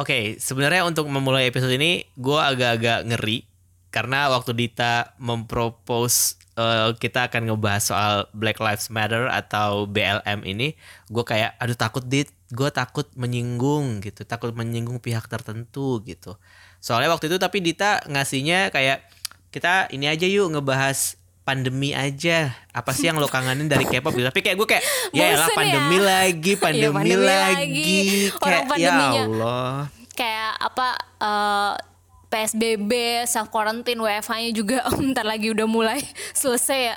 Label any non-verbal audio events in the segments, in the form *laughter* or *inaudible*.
Oke, sebenarnya untuk memulai episode ini gue agak-agak ngeri karena waktu Dita mempropose uh, kita akan ngebahas soal Black Lives Matter atau BLM ini, gue kayak aduh takut dit, gue takut menyinggung gitu, takut menyinggung pihak tertentu gitu. Soalnya waktu itu tapi Dita ngasihnya kayak kita ini aja yuk ngebahas pandemi aja apa sih yang lo kangenin dari K-pop gitu tapi kayak gue kayak ya lah pandemi ya. lagi *laughs* iya, pandemi, ya, pandemi lagi, lagi. kayak ya Allah kayak apa uh, eh, PSBB self quarantine WFH-nya juga *laughs* bentar lagi udah mulai *laughs* selesai ya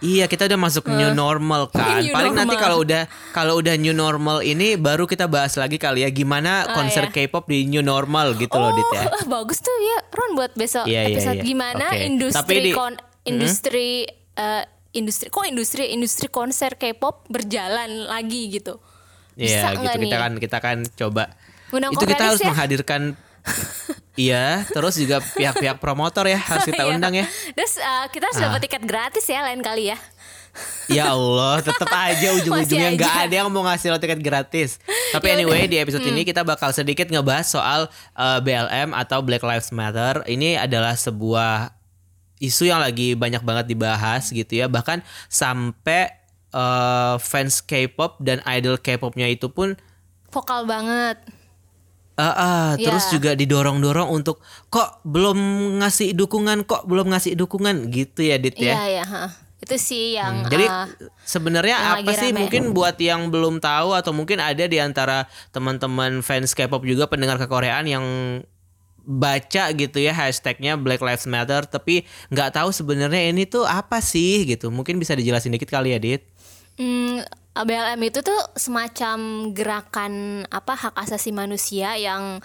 Iya kita udah masuk uh, new normal kan. New Paling normal. nanti kalau udah kalau udah new normal ini baru kita bahas lagi kali ya gimana uh, konser iya. K-pop di new normal gitu oh, loh Dit ya. Uh, bagus tuh ya Ron buat besok iya, iya episode iya, iya. gimana okay. industri di, kon industri hmm? uh, industri kok industri industri konser K-pop berjalan lagi gitu. Iya gitu nih? kita kan kita kan coba Undang itu kita harus ya? menghadirkan *laughs* Iya, terus juga pihak-pihak promotor ya harus kita *laughs* iya. undang ya. Terus uh, kita harus ah. dapat tiket gratis ya lain kali ya. Ya Allah, tetap aja *laughs* ujung-ujungnya nggak ada yang mau ngasih lo tiket gratis. Tapi ya anyway di episode hmm. ini kita bakal sedikit ngebahas soal uh, eh, BLM atau Black Lives Matter. Ini adalah sebuah isu yang lagi banyak banget dibahas gitu ya bahkan sampai uh, fans K-pop dan idol K-popnya itu pun vokal banget Uh, uh, yeah. terus juga didorong-dorong untuk kok belum ngasih dukungan kok belum ngasih dukungan gitu ya Dit ya. Yeah, yeah, Itu sih yang hmm, Jadi uh, sebenarnya apa sih rame. mungkin buat yang belum tahu atau mungkin ada di antara teman-teman fans K-pop juga pendengar kekoreaan yang baca gitu ya hashtagnya Black Lives Matter tapi nggak tahu sebenarnya ini tuh apa sih gitu mungkin bisa dijelasin dikit kali ya Dit hmm, BLM itu tuh semacam gerakan apa hak asasi manusia yang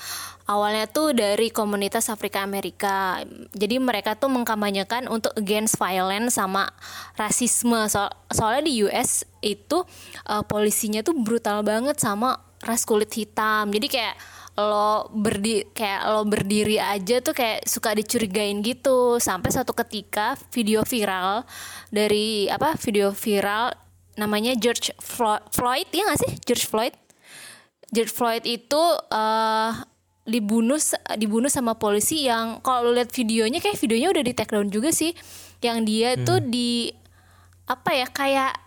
awalnya tuh dari komunitas Afrika Amerika. Jadi mereka tuh mengkampanyekan untuk against violence sama rasisme. So soalnya di US itu uh, polisinya tuh brutal banget sama ras kulit hitam. Jadi kayak lo berdi kayak lo berdiri aja tuh kayak suka dicurigain gitu. Sampai suatu ketika video viral dari apa video viral namanya George Floyd ya gak sih? George Floyd. George Floyd itu uh, dibunuh dibunuh sama polisi yang kalau lo lihat videonya kayak videonya udah di take down juga sih. Yang dia hmm. tuh di apa ya kayak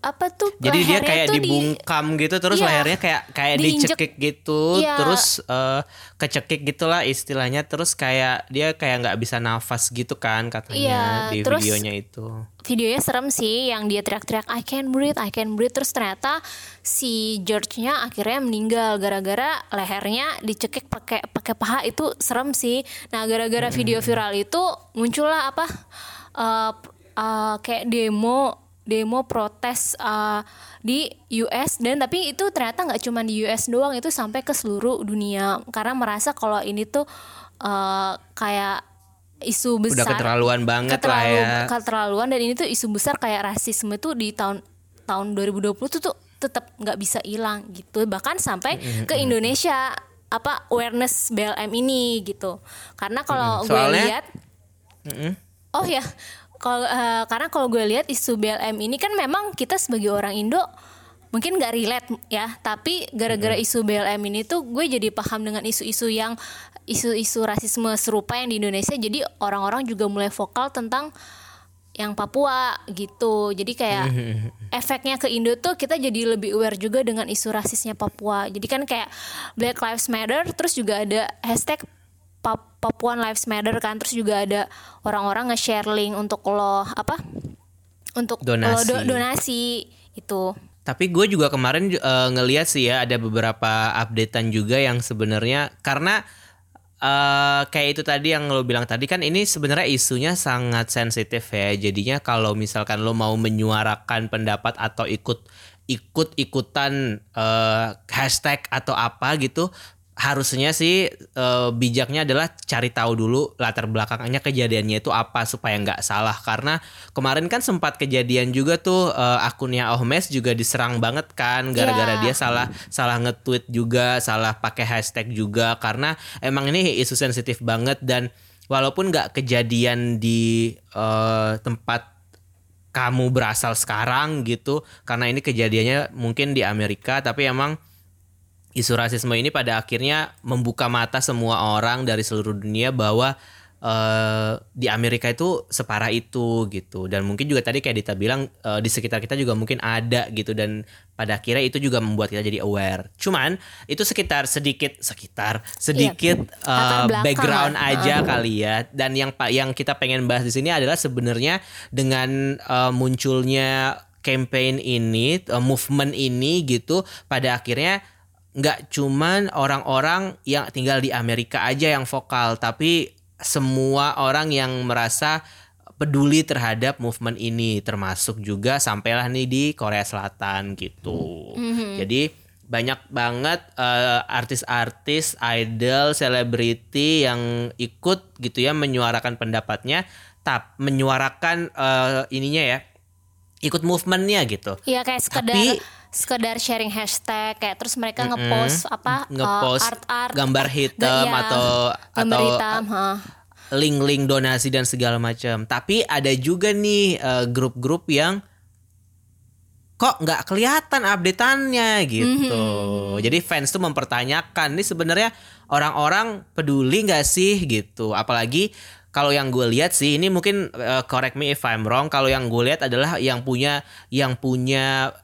apa tuh jadi dia kayak dibungkam di, gitu terus iya, lehernya kayak kayak diinjek, dicekik gitu iya. terus uh, kecekik gitulah istilahnya terus kayak dia kayak nggak bisa nafas gitu kan katanya iya, di terus, videonya itu. videonya serem sih yang dia teriak-teriak I can breathe I can breathe. Terus ternyata si George-nya akhirnya meninggal gara-gara lehernya dicekik pakai pakai paha. Itu serem sih. Nah gara-gara hmm. video viral itu muncullah apa uh, uh, kayak demo demo protes uh, di US dan tapi itu ternyata nggak cuma di US doang itu sampai ke seluruh dunia. Karena merasa kalau ini tuh uh, kayak isu besar. udah keterlaluan banget keterlalu, lah ya. keterlaluan dan ini tuh isu besar kayak rasisme itu di tahun tahun 2020 tuh tuh tetap nggak bisa hilang gitu. Bahkan sampai ke Indonesia apa awareness BLM ini gitu. Karena kalau gue lihat oh ya kalau uh, karena kalau gue lihat isu BLM ini kan memang kita sebagai orang Indo mungkin gak relate ya. Tapi gara-gara isu BLM ini tuh gue jadi paham dengan isu-isu yang isu-isu rasisme serupa yang di Indonesia. Jadi orang-orang juga mulai vokal tentang yang Papua gitu. Jadi kayak *laughs* efeknya ke Indo tuh kita jadi lebih aware juga dengan isu rasisnya Papua. Jadi kan kayak Black Lives Matter terus juga ada hashtag Papuan Lives Matter kan terus juga ada orang-orang nge-share link untuk lo apa? Untuk donasi, lo do, donasi. itu. Tapi gue juga kemarin uh, ngeliat sih ya ada beberapa updatean juga yang sebenarnya karena uh, kayak itu tadi yang lo bilang tadi kan ini sebenarnya isunya sangat sensitif ya. Jadinya kalau misalkan lo mau menyuarakan pendapat atau ikut ikut ikutan uh, hashtag atau apa gitu harusnya sih e, bijaknya adalah cari tahu dulu latar belakangnya kejadiannya itu apa supaya nggak salah karena kemarin kan sempat kejadian juga tuh e, akunnya Ohmes juga diserang banget kan gara-gara yeah. dia salah salah nge-tweet juga salah pakai hashtag juga karena emang ini isu sensitif banget dan walaupun nggak kejadian di e, tempat kamu berasal sekarang gitu karena ini kejadiannya mungkin di Amerika tapi emang isu rasisme ini pada akhirnya membuka mata semua orang dari seluruh dunia bahwa uh, di Amerika itu separah itu gitu dan mungkin juga tadi kayak Dita bilang uh, di sekitar kita juga mungkin ada gitu dan pada akhirnya itu juga membuat kita jadi aware. Cuman itu sekitar sedikit sekitar sedikit Iya. uh, background lah. aja kali ya. Dan yang pa- yang kita pengen bahas di sini adalah sebenarnya dengan uh, munculnya campaign ini, uh, movement ini gitu pada akhirnya nggak cuman orang-orang yang tinggal di Amerika aja yang vokal, tapi semua orang yang merasa peduli terhadap movement ini termasuk juga sampailah nih di Korea Selatan gitu. Jadi banyak banget eh, artis-artis, idol, selebriti yang ikut gitu ya menyuarakan pendapatnya, tap menyuarakan eh, ininya ya, ikut movementnya gitu. Iya kayak sekedar Tapi- sekedar sharing hashtag kayak terus mereka ngepost apa uh, Ngepost art-art gambar hitam Iya, atau gambar atau hitam, ha. link-link donasi dan segala macam. Tapi ada juga nih eh, grup-grup yang kok nggak kelihatan updateannya gitu. Jadi fans tuh mempertanyakan nih sebenarnya orang-orang peduli nggak sih gitu. Apalagi kalau yang gue lihat sih ini mungkin eh, correct me if I'm wrong. Kalau yang gue lihat adalah yang punya yang punya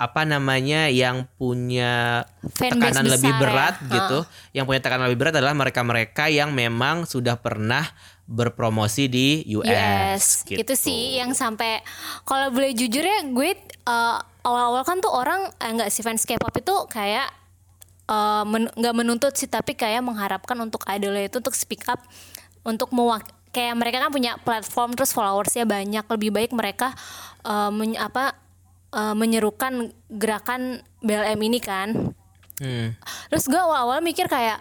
apa namanya yang punya Fanbase tekanan besar lebih ya. berat Ha. gitu. Yang punya tekanan lebih berat adalah mereka-mereka yang memang sudah pernah berpromosi di US. US gitu. itu sih yang sampai kalau boleh jujur ya gue uh, awal-awal kan tuh orang eh, enggak sih fans K-pop itu kayak uh, men- nggak menuntut sih tapi kayak mengharapkan untuk idolnya itu untuk speak up untuk mewak kayak mereka kan punya platform terus followersnya banyak lebih baik mereka uh, men- apa uh, menyerukan gerakan BLM ini kan. Hmm. Terus gue awal-awal mikir kayak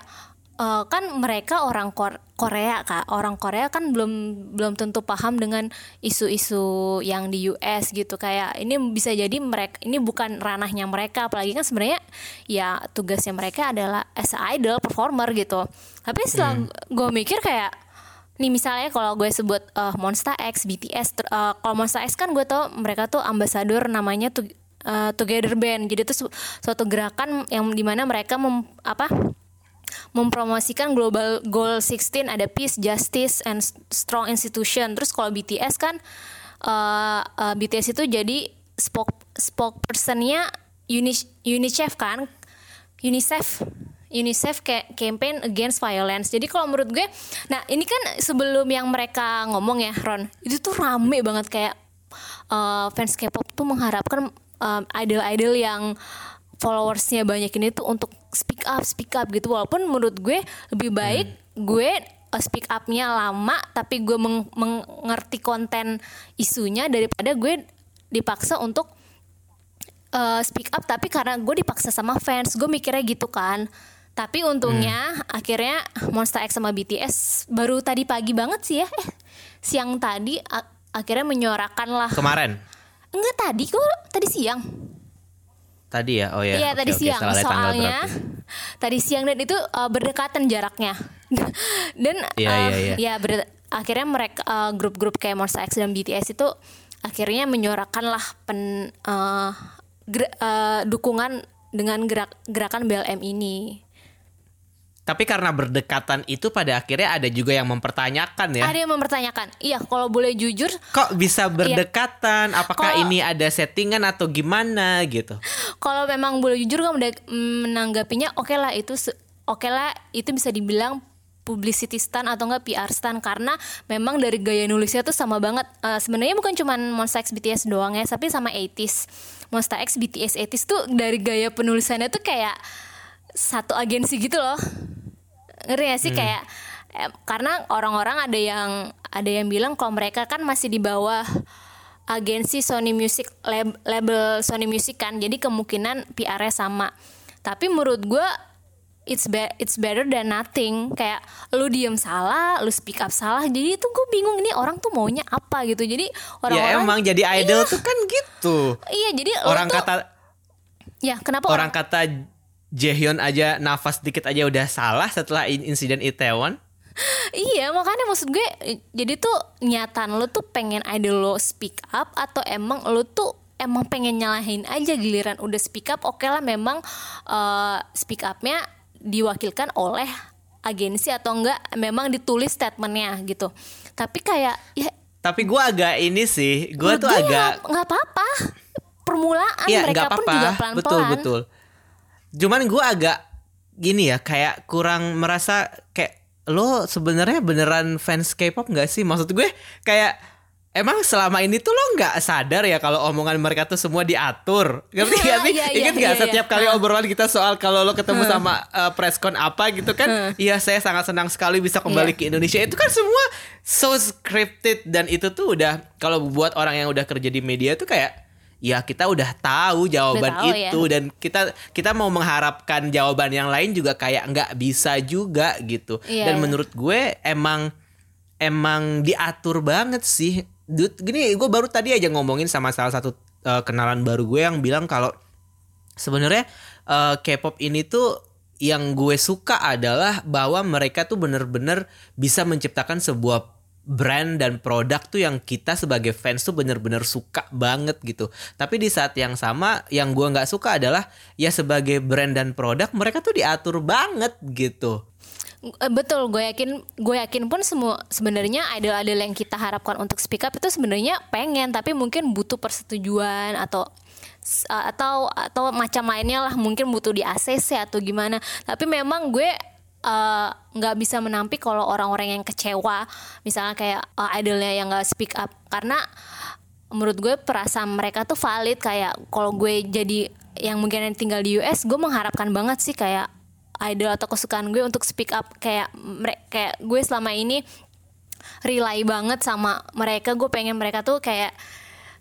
eh, kan mereka orang Kor- Korea kak, orang Korea kan belum belum tentu paham dengan isu-isu yang di US gitu. Kayak ini bisa jadi mereka ini bukan ranahnya mereka. Apalagi kan sebenarnya ya tugasnya mereka adalah as idol performer gitu. Tapi setelah gue mikir kayak nih misalnya kalau gue sebut eh, Monsta X, BTS, ter- eh, kalau Monsta X kan gue tau mereka tuh ambasador namanya tuh eh, Together Band. Jadi itu su- suatu gerakan yang di mana mereka mem, apa mempromosikan global goal 16 ada peace, justice, and strong institution. Terus kalau BTS kan eh, eh, BTS itu jadi spoke spokespersonnya Uni- UNICEF kan, UNICEF UNICEF kayak campaign against violence. Jadi kalau menurut gue, nah ini kan sebelum yang mereka ngomong ya Ron, itu tuh rame banget kayak eh, fans K-pop tuh mengharapkan eh, idol-idol yang followersnya banyak ini tuh untuk speak up, speak up gitu. Walaupun menurut gue lebih baik gue eh, speak upnya lama, tapi gue meng- mengerti konten isunya daripada gue dipaksa untuk uh, speak up tapi karena gue dipaksa sama fans gue mikirnya gitu kan tapi untungnya akhirnya Monster X sama BTS baru tadi pagi banget sih ya eh siang tadi akhirnya menyuarakan lah Kemarin enggak tadi kok tadi siang tadi ya. Oh ya. Iya tadi oke, siang tanggal soalnya tadi siang dan itu uh, berdekatan jaraknya *laughs* dan Iya, uh, iya, iya. ya ber- akhirnya mereka uh, grup-grup kayak Monster X dan BTS itu akhirnya menyuarakan lah pen uh, ger- uh, dukungan dengan gerak gerakan BLM ini. Tapi karena berdekatan itu pada akhirnya ada juga yang mempertanyakan ya. Ada yang mempertanyakan, iya kalau boleh jujur, Kok bisa berdekatan? Apakah Kalau- ini ada settingan atau gimana gitu? kalau memang boleh jujur kamu udah menanggapinya oke lah itu oke lah itu bisa dibilang publicity stunt atau enggak PR stunt karena memang dari gaya nulisnya tuh sama banget Eh, sebenarnya bukan cuma Monsta X BTS doang ya tapi sama 80s Monsta X BTS 80s tuh dari gaya penulisannya tuh kayak satu agensi gitu loh. Ngerti gak sih? Kayak eh, karena orang-orang ada yang ada yang bilang kalau mereka kan masih di bawah agensi Sony Music lab- label Sony Music kan. Jadi kemungkinan PR-nya sama. Tapi menurut gue it's be- it's better than nothing. Kayak lu diem salah lu speak up salah. Jadi itu gue bingung ini orang tuh maunya apa gitu. Jadi Ya orang-orang emang jadi idol tuh kan gitu. iya jadi Orang tuh- kata ya kenapa orang kata Jaehyun aja nafas dikit aja udah salah setelah in- insiden Itaewon. Iya makanya maksud gue jadi tuh niatan lo tuh pengen idol lo speak up atau emang lo tuh emang pengen nyalahin aja giliran udah speak up oke lah memang uh, speak upnya diwakilkan oleh agensi atau enggak memang ditulis statementnya gitu tapi kayak ya Tapi gue agak ini sih, gue tuh agak nggak- apa-apa permulaan Iya mereka nggak pun apa-apa, juga pelan-pelan betul betul. Cuman gue agak gini ya, kayak kurang merasa kayak lo sebenarnya beneran fans K-pop nggak sih? Maksud gue kayak emang selama ini tuh lo nggak sadar ya kalau omongan mereka tuh semua diatur, ngerti *laughs* gak sih? Iya, iya, Ingat nggak iya, setiap kali obrolan kita soal kalau lo ketemu sama uh, presscon apa gitu kan? Iya saya sangat senang sekali bisa kembali ke Indonesia. Itu kan semua so scripted dan itu tuh udah kalau buat orang yang udah kerja di media tuh kayak ya kita udah tahu jawaban Udah tahu ya. itu dan kita kita mau mengharapkan jawaban yang lain juga kayak nggak bisa juga gitu. Iya, dan iya. menurut gue emang emang diatur banget sih. Dude, gini gue baru tadi aja ngomongin sama salah satu uh, kenalan baru gue yang bilang kalau sebenarnya uh, K-pop ini tuh yang gue suka adalah bahwa mereka tuh bener-bener bisa menciptakan sebuah brand dan produk tuh yang kita sebagai fans tuh bener-bener suka banget gitu. Tapi di saat yang sama yang gue nggak suka adalah ya sebagai brand dan produk mereka tuh diatur banget gitu. Eh, Betul, gue yakin gue yakin pun semua sebenarnya idol-idol yang kita harapkan untuk speak up itu sebenarnya pengen tapi mungkin butuh persetujuan atau s- atau atau macam lainnya lah mungkin butuh di ACC atau gimana. Tapi memang gue eh, nggak bisa menampik kalau orang-orang yang kecewa misalnya kayak eh, idolnya yang nggak speak up. Karena menurut gue perasaan mereka tuh valid kayak kalau gue jadi yang mungkin yang tinggal di US gue mengharapkan banget sih kayak idol atau kesukaan gue untuk speak up. Kayak mere- kayak gue selama ini rely banget sama mereka. Gue pengen mereka tuh kayak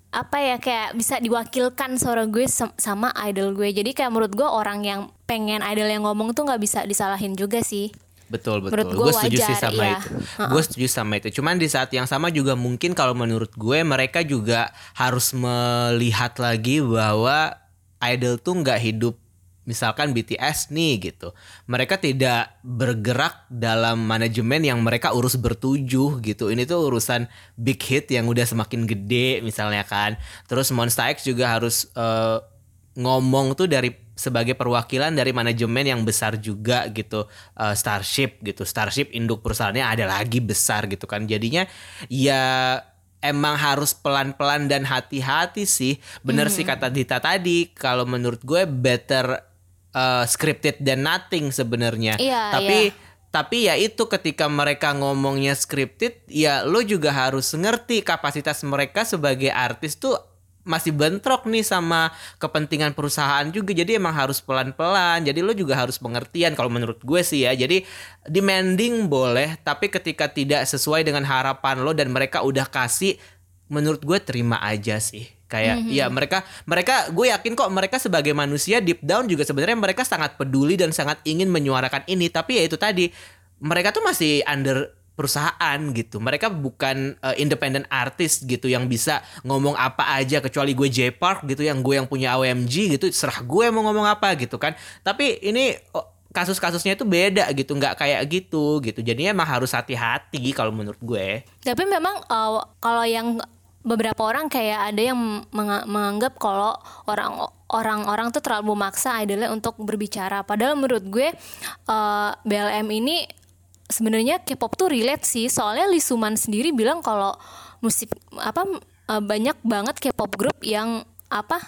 apa ya kayak bisa diwakilkan suara gue sam- sama idol gue jadi kayak menurut gue orang yang pengen idol yang ngomong tuh nggak bisa disalahin juga sih Betul betul. Menurut gua Gue setuju sih wajar, sama iya. itu. Gue setuju sama itu. Cuman di saat yang sama juga mungkin kalau menurut gue mereka juga harus melihat lagi bahwa idol tuh nggak hidup misalkan BTS nih gitu. Mereka tidak bergerak dalam manajemen yang mereka urus bertujuh gitu. Ini tuh urusan big hit yang udah semakin gede misalnya kan. Terus Monsta X juga harus eh, ngomong tuh dari sebagai perwakilan dari manajemen yang besar juga gitu Eh, Starship gitu Starship induk perusahaannya ada lagi besar gitu kan jadinya ya emang harus pelan-pelan dan hati-hati sih bener sih kata Dita tadi kalau menurut gue better eh, scripted than nothing sebenarnya. Iya, tapi iya. tapi ya itu ketika mereka ngomongnya scripted ya lo juga harus ngerti kapasitas mereka sebagai artis tuh masih bentrok nih sama kepentingan perusahaan juga. Jadi emang harus pelan-pelan. Jadi lo juga harus pengertian kalau menurut gue sih ya. Jadi demanding boleh tapi ketika tidak sesuai dengan harapan lo dan mereka udah kasih menurut gue terima aja sih kayak ya mereka mereka gue yakin kok mereka sebagai manusia deep down juga sebenarnya mereka sangat peduli dan sangat ingin menyuarakan ini. Tapi ya itu tadi mereka tuh masih under perusahaan gitu. Mereka bukan uh, independent artist gitu yang bisa ngomong apa aja kecuali gue J Park gitu yang gue yang punya OMG gitu serah gue mau ngomong apa gitu kan. Tapi ini oh, kasus-kasusnya itu beda gitu nggak kayak gitu gitu. Jadinya emang harus hati-hati kalau menurut gue. Tapi memang uh, kalau yang beberapa orang kayak ada yang meng- menganggap kalau orang orang-orang tuh terlalu memaksa idolnya untuk berbicara. Padahal menurut gue uh, BLM ini sebenarnya K-pop tuh relate sih. Soalnya Lee Suman sendiri bilang kalau musik apa uh, banyak banget K-pop group yang apa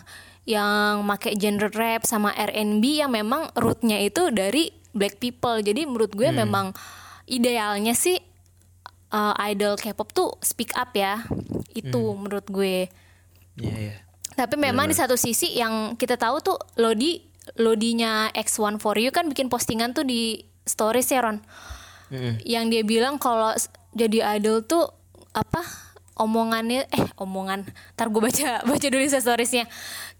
yang make genre rap sama R&B yang memang rootnya itu dari black people. Jadi menurut gue memang idealnya sih uh, idol K-pop tuh speak up ya. Itu menurut gue. Iya iya Tapi memang di satu sisi yang kita tahu tuh Lodi Lodinya X1 for You kan bikin postingan tuh di stories ya Ron. Yang dia bilang kalau jadi idol tuh apa omongannya eh omongan ntar gue baca *laughs* baca dulu storiesnya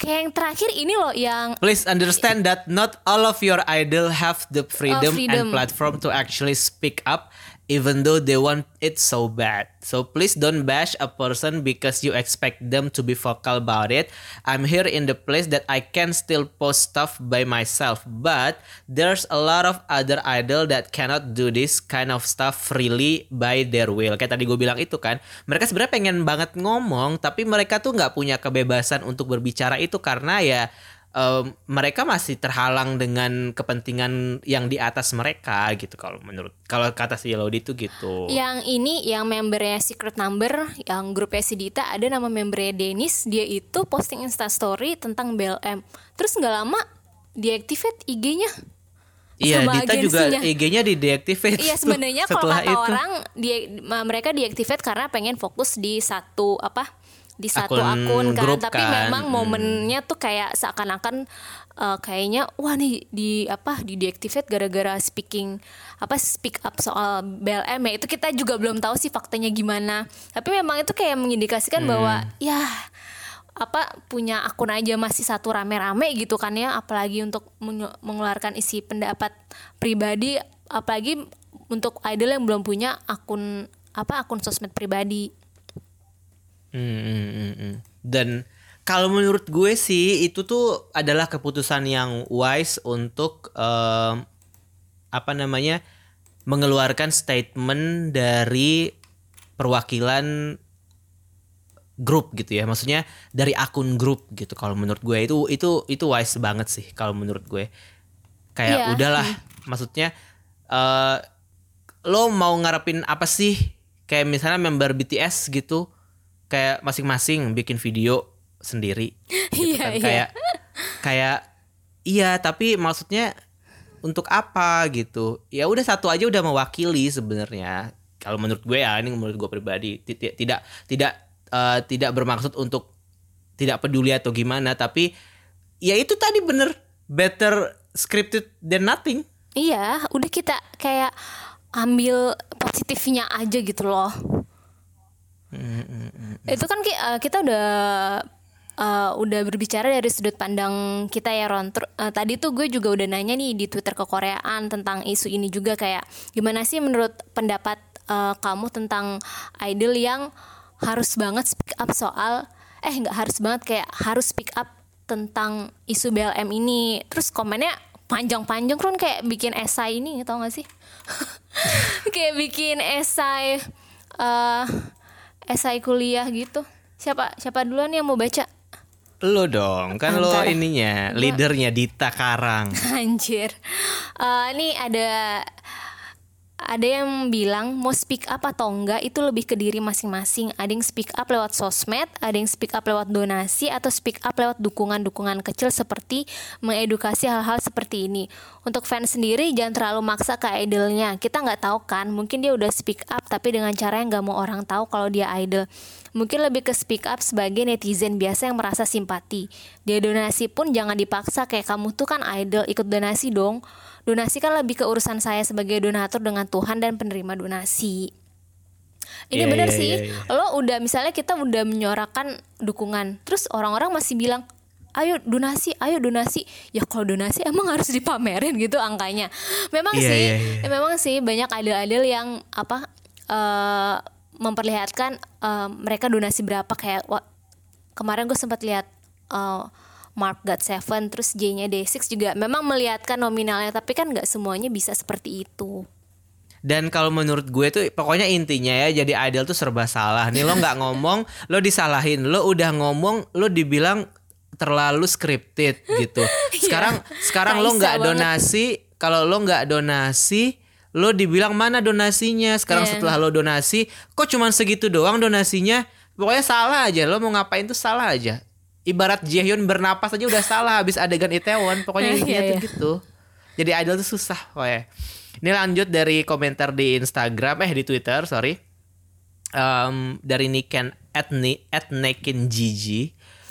kayak yang terakhir ini loh yang Please understand that not all of your idol have the freedom, freedom. and platform to actually speak up even though they want it so bad. So please don't bash a person because you expect them to be vocal about it. I'm here in the place that I can still post stuff by myself, but there's a lot of other idol that cannot do this kind of stuff freely by their will. Kayak tadi gue bilang itu kan, mereka sebenarnya pengen banget ngomong, tapi mereka tuh nggak punya kebebasan untuk berbicara itu karena ya em, mereka masih terhalang dengan kepentingan yang di atas mereka gitu kalau menurut kalau kata si Lodi itu gitu. yang ini yang membernya Secret Number yang grupnya si Dita ada nama membernya Dennis dia itu posting instastory tentang BLM terus nggak lama deactivate IG-nya Iya, sama Dita juga agensinya. IG-nya di deactivate. Iya sebenarnya *laughs* kalau kata itu. orang dia mereka deactivate karena pengen fokus di satu apa di satu Akun akun, kan grup tapi kan. memang momennya tuh kayak seakan-akan eh, kayaknya wah nih di apa di deactivate gara-gara speaking apa speak up soal BLM ya. Itu kita juga belum tahu sih faktanya gimana. Tapi memang itu kayak mengindikasikan bahwa Hmm. ya apa punya akun aja masih satu rame-rame gitu kan ya. Apalagi untuk mengeluarkan isi pendapat pribadi. Apalagi untuk idol yang belum punya akun apa akun sosmed pribadi Hmm, hmm, hmm, hmm. Dan kalau menurut gue sih itu tuh adalah keputusan yang wise untuk em, apa namanya mengeluarkan statement dari perwakilan grup gitu ya. Maksudnya dari akun grup gitu kalau menurut gue. Itu itu itu wise banget sih kalau menurut gue. Kayak Iya. udahlah maksudnya eh lo mau ngarepin apa sih? Kayak misalnya member BTS gitu kayak masing-masing bikin video sendiri. *laughs* Gitu Iya, kan. iya. kayak kayak iya tapi maksudnya untuk apa gitu? Ya udah satu aja udah mewakili sebenarnya. Kalau menurut gue ya ini menurut gue pribadi Ti- ti- tidak tidak eh, tidak bermaksud untuk tidak peduli atau gimana tapi ya itu tadi bener. Better scripted than nothing. Iya udah kita kayak ambil positifnya aja gitu loh itu kan ki- eh, kita udah eh, udah berbicara dari sudut pandang kita ya Ron. Ter- eh, tadi tuh gue juga udah nanya nih di Twitter kekoreaan tentang isu ini juga kayak gimana sih menurut pendapat eh, kamu tentang idol yang harus banget speak up soal eh nggak harus banget kayak harus speak up tentang isu BLM ini. Terus komennya panjang-panjang Ron kayak bikin esai ini tau gak sih? *laughs* Kayak bikin esai eh esai kuliah gitu. Siapa siapa duluan yang mau baca? Lo dong kan lo Antara- ininya leadernya Dita Karang. *laughs* Anjir. Eh, ini ada ada yang bilang mau speak up atau enggak itu lebih ke diri masing-masing. Ada yang speak up lewat sosmed, ada yang speak up lewat donasi atau speak up lewat dukungan-dukungan kecil seperti mengedukasi hal-hal seperti ini. Untuk fans sendiri jangan terlalu maksa ke idolnya. Kita nggak tahu kan, mungkin dia udah speak up tapi dengan cara yang nggak mau orang tahu kalau dia idol. Mungkin lebih ke speak up sebagai netizen biasa yang merasa simpati. Dia donasi pun jangan dipaksa kayak kamu tuh kan idol ikut donasi dong. Donasi kan lebih ke urusan saya sebagai donatur dengan Tuhan dan penerima donasi. Ini Iya, bener iya, sih. iya, iya. Lo udah misalnya kita udah menyorakan dukungan, terus orang-orang masih bilang, ayo donasi, ayo donasi. Ya kalau donasi emang harus dipamerin gitu angkanya. Memang Iya, sih, iya, iya. memang sih banyak idol-idol yang apa eh, memperlihatkan eh, mereka donasi berapa kayak wa- kemarin gue sempat lihat eh, Mark God Seven terus J-nya Day6 juga memang melihatkan nominalnya tapi kan nggak semuanya bisa seperti itu. Dan kalau menurut gue tuh pokoknya intinya ya jadi idol tuh serba salah. Nih lo nggak *laughs* ngomong, lo disalahin. Lo udah ngomong, lo dibilang terlalu scripted gitu. *laughs* Sekarang sekarang lo nggak donasi, kalau lo nggak donasi, lo dibilang mana donasinya? Sekarang Iya. setelah lo donasi, kok cuman segitu doang donasinya? Pokoknya salah aja. Lo mau ngapain tuh salah aja. Ibarat Jaehyun bernapas aja udah salah habis adegan Itaewon. Pokoknya *laughs* intinya Iya, tuh iya. gitu. Jadi idol tuh susah pokoknya. Ini lanjut dari komentar di Instagram eh di Twitter sorry. Em, dari Niken Etni Etnekin Gigi.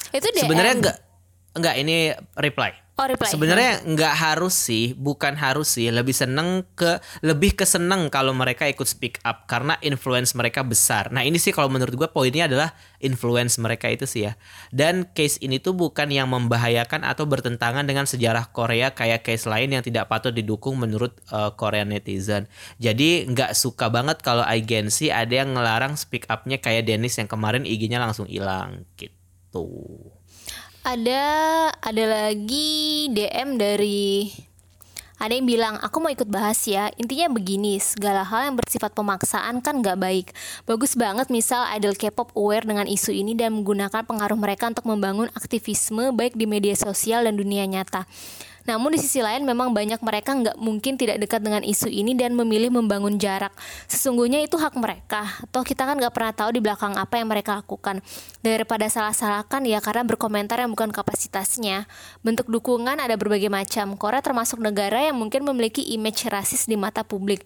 Itu. Sebenarnya enggak enggak ini reply. Oh. Sebenarnya nggak harus sih, bukan harus sih. Lebih seneng ke lebih keseneng kalau mereka ikut speak up karena influence mereka besar. Nah ini sih kalau menurut gue poinnya adalah influence mereka itu sih ya. Dan case ini tuh bukan yang membahayakan atau bertentangan dengan sejarah Korea kayak case lain yang tidak patut didukung menurut uh, Korean netizen. Jadi nggak suka banget kalau agensi ada yang ngelarang speak upnya kayak Dennis yang kemarin IG-nya langsung hilang gitu. Ada ada lagi DM dari ada yang bilang aku mau ikut bahas ya. Intinya begini segala hal yang bersifat pemaksaan kan nggak baik. Bagus banget misal idol K-pop aware dengan isu ini dan menggunakan pengaruh mereka untuk membangun aktivisme baik di media sosial dan dunia nyata namun di sisi lain memang banyak mereka nggak mungkin tidak dekat dengan isu ini dan memilih membangun jarak. Sesungguhnya itu hak mereka. Toh kita kan nggak pernah tahu di belakang apa yang mereka lakukan. Daripada salah-salahkan ya karena berkomentar yang bukan kapasitasnya. Bentuk dukungan ada berbagai macam. Korea termasuk negara yang mungkin memiliki image rasis di mata publik.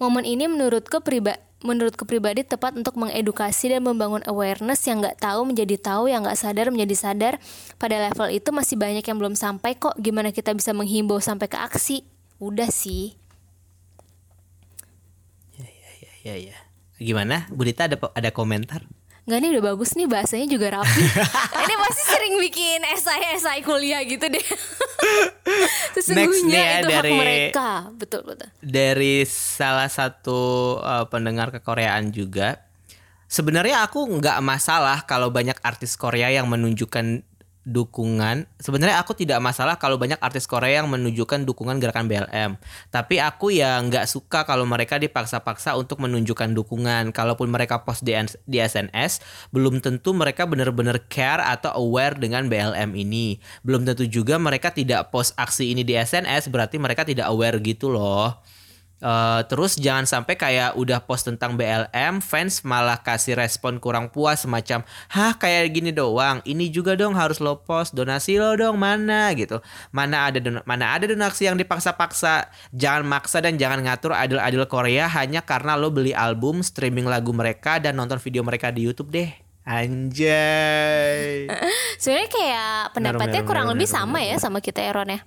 Momen ini menurutku pribadi menurutku pribadi tepat untuk mengedukasi dan membangun awareness yang nggak tahu menjadi tahu, yang nggak sadar menjadi sadar. Pada level itu masih banyak yang belum sampai kok. Gimana kita bisa menghimbau sampai ke aksi? Udah sih. Ya ya ya ya. ya. Gimana? Budita ada ada komentar? Nggak nih udah bagus nih bahasanya juga rapi. *laughs* Ini masih sering bikin esai-esai kuliah gitu deh. *laughs* Sesungguhnya ya, itu dari, hak mereka, betul betul. Dari salah satu uh, pendengar kekoreaan juga, sebenarnya aku nggak masalah kalau banyak artis Korea yang menunjukkan dukungan. Sebenarnya aku tidak masalah kalau banyak artis Korea yang menunjukkan dukungan gerakan BLM tapi aku ya nggak suka kalau mereka dipaksa-paksa untuk menunjukkan dukungan. Kalaupun mereka post di, di SNS belum tentu mereka benar-benar care atau aware dengan BLM ini. Belum tentu juga mereka tidak post aksi ini di SNS berarti mereka tidak aware gitu loh Uh, terus jangan sampai kayak udah post tentang BLM, fans malah kasih respon kurang puas semacam, hah kayak gini doang, ini juga dong harus lo post, donasi lo dong mana? gitu, mana ada don mana ada donasi yang dipaksa-paksa, jangan maksa dan jangan ngatur idol-idol Korea hanya karena lo beli album, streaming lagu mereka dan nonton video mereka di YouTube deh. Anjay. *laughs* Sebenarnya kayak pendapatnya kurang lebih sama ya sama kita Eron ya.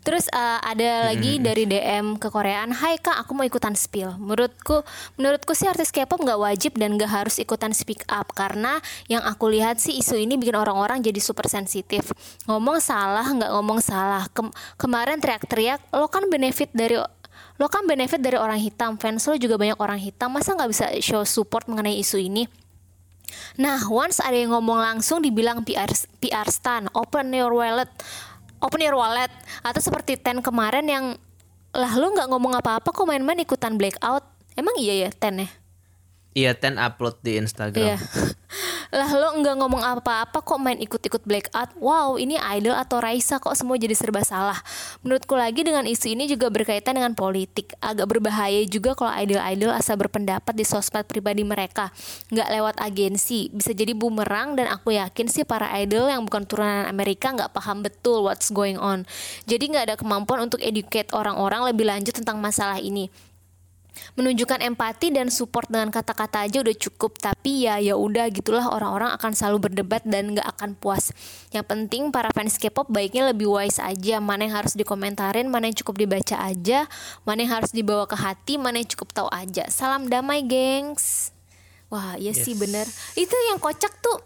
Terus uh, ada lagi dari DM ke Koreaan, Hai kak, aku mau ikutan spill. Menurutku, menurutku sih artis K-pop nggak wajib dan nggak harus ikutan speak up karena yang aku lihat sih isu ini bikin orang-orang jadi super sensitif. Ngomong salah nggak ngomong salah. Kem kemarin teriak-teriak, lo kan benefit dari lo kan benefit dari orang hitam, fans lo juga banyak orang hitam, masa nggak bisa show support mengenai isu ini? Nah, once ada yang ngomong langsung dibilang PR PR stan, open your wallet, open your wallet atau seperti Ten kemarin yang lah lu nggak ngomong apa-apa kok main-main ikutan blackout. Emang iya ya Ten ya? Iya, Ten upload di Instagram. Iya. *laughs* lah lo nggak ngomong apa-apa kok main ikut-ikut blackout. Wow, ini idol atau Raisa kok semua jadi serba salah. Menurutku lagi dengan isu ini juga berkaitan dengan politik. Agak berbahaya juga kalau idol-idol asal berpendapat di sosmed pribadi mereka. Nggak lewat agensi. Bisa jadi bumerang dan aku yakin sih para idol yang bukan turunan Amerika nggak paham betul what's going on. Jadi nggak ada kemampuan untuk educate orang-orang lebih lanjut tentang masalah ini menunjukkan empati dan support dengan kata-kata aja udah cukup. Tapi ya ya udah gitulah. Orang-orang akan selalu berdebat dan nggak akan puas. Yang penting para fans K-pop baiknya lebih wise aja. Mana yang harus dikomentarin mana yang cukup dibaca aja. Mana yang harus dibawa ke hati mana yang cukup tahu aja. Salam damai gengs. Wah iya yes. sih bener. Itu yang kocak tuh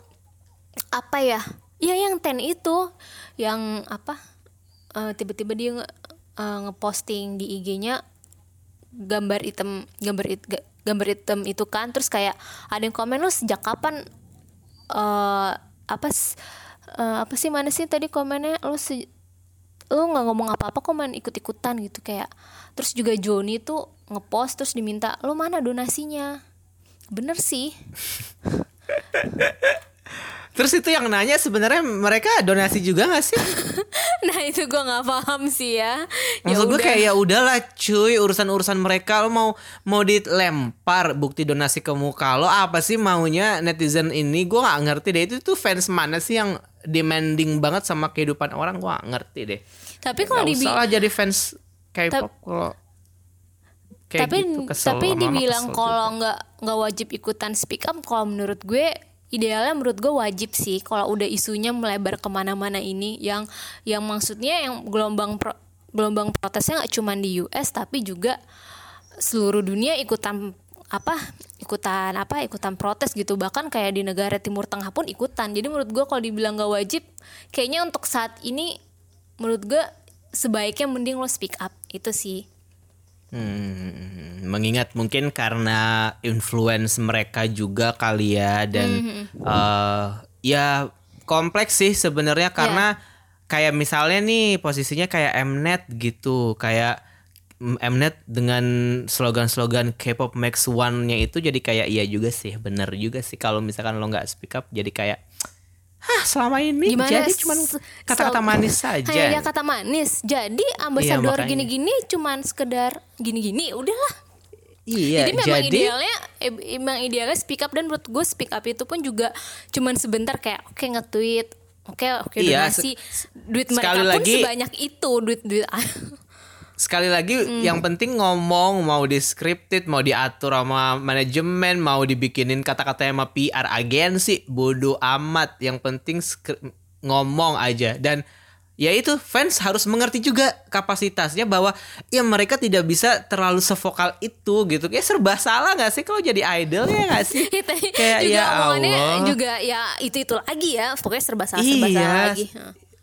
apa ya? Ya yang ten itu. Yang apa? Uh, tiba-tiba dia uh, ngeposting di IG-nya gambar hitam gambar it, gambar hitam itu kan terus kayak ada yang komen lu sejak kapan uh, apa uh, apa sih mana sih tadi komennya? Lu se lu nggak ngomong apa-apa kok main ikut-ikutan gitu kayak terus juga Joni tuh ngepost terus diminta lu mana donasinya? Bener sih *laughs* Terus itu yang nanya sebenarnya mereka donasi juga gak sih? *laughs* nah itu gue nggak paham sih ya. ya Maksud gue kayak ya udahlah cuy urusan urusan mereka. Lo mau mau dilempar bukti donasi ke muka lo apa sih maunya netizen ini? Gue nggak ngerti deh. Itu tuh fans mana sih yang demanding banget sama kehidupan orang? Gue gak ngerti deh. Tapi kalau di salah jadi fans K-pop kalau tapi gitu, tapi dibilang kalau nggak nggak wajib ikutan speak up kalau menurut gue idealnya menurut gue wajib sih kalau udah isunya melebar ke mana-mana ini. Yang yang maksudnya yang gelombang pro, gelombang protesnya nggak cuma di US tapi juga seluruh dunia ikutan apa ikutan apa ikutan protes gitu. Bahkan kayak di negara Timur Tengah pun ikutan. Jadi menurut gue kalau dibilang gak wajib kayaknya untuk saat ini menurut gue sebaiknya mending lo speak up. Itu sih Hmm, mengingat mungkin karena influence mereka juga kali ya dan Hmm, uh, ya kompleks sih sebenarnya karena kayak misalnya nih posisinya kayak Mnet gitu kayak Mnet dengan slogan-slogan K-pop Max One-nya itu jadi kayak iya juga sih bener juga sih. Kalau misalkan lo nggak speak up jadi kayak Hah selama ini gimana jadi cuman s- kata-kata manis saja. Hanya kata manis. Jadi ambasador makanya. gini-gini cuman sekedar gini-gini udahlah. Iya jadi memang jadi idealnya eh, emang idealnya speak up. Dan menurut gue speak up itu pun juga cuman sebentar kayak oke nge-tweet. Oke oke Iya, donasi se- duit mereka pun lagi- sebanyak itu duit duit *laughs* sekali lagi Hmm. yang penting ngomong mau di scripted mau diatur sama manajemen mau dibikinin kata-kata sama PR agensi bodoh amat. Yang penting ngomong aja. Dan ya itu fans harus mengerti juga kapasitasnya bahwa ya mereka tidak bisa terlalu sevokal itu gitu. Kayak serba salah nggak sih? Kalau jadi idol ya nggak sih? *laughs* Kita kayak juga ya Allah. juga ya itu itu lagi ya. Pokoknya serba salah serba salah iya lagi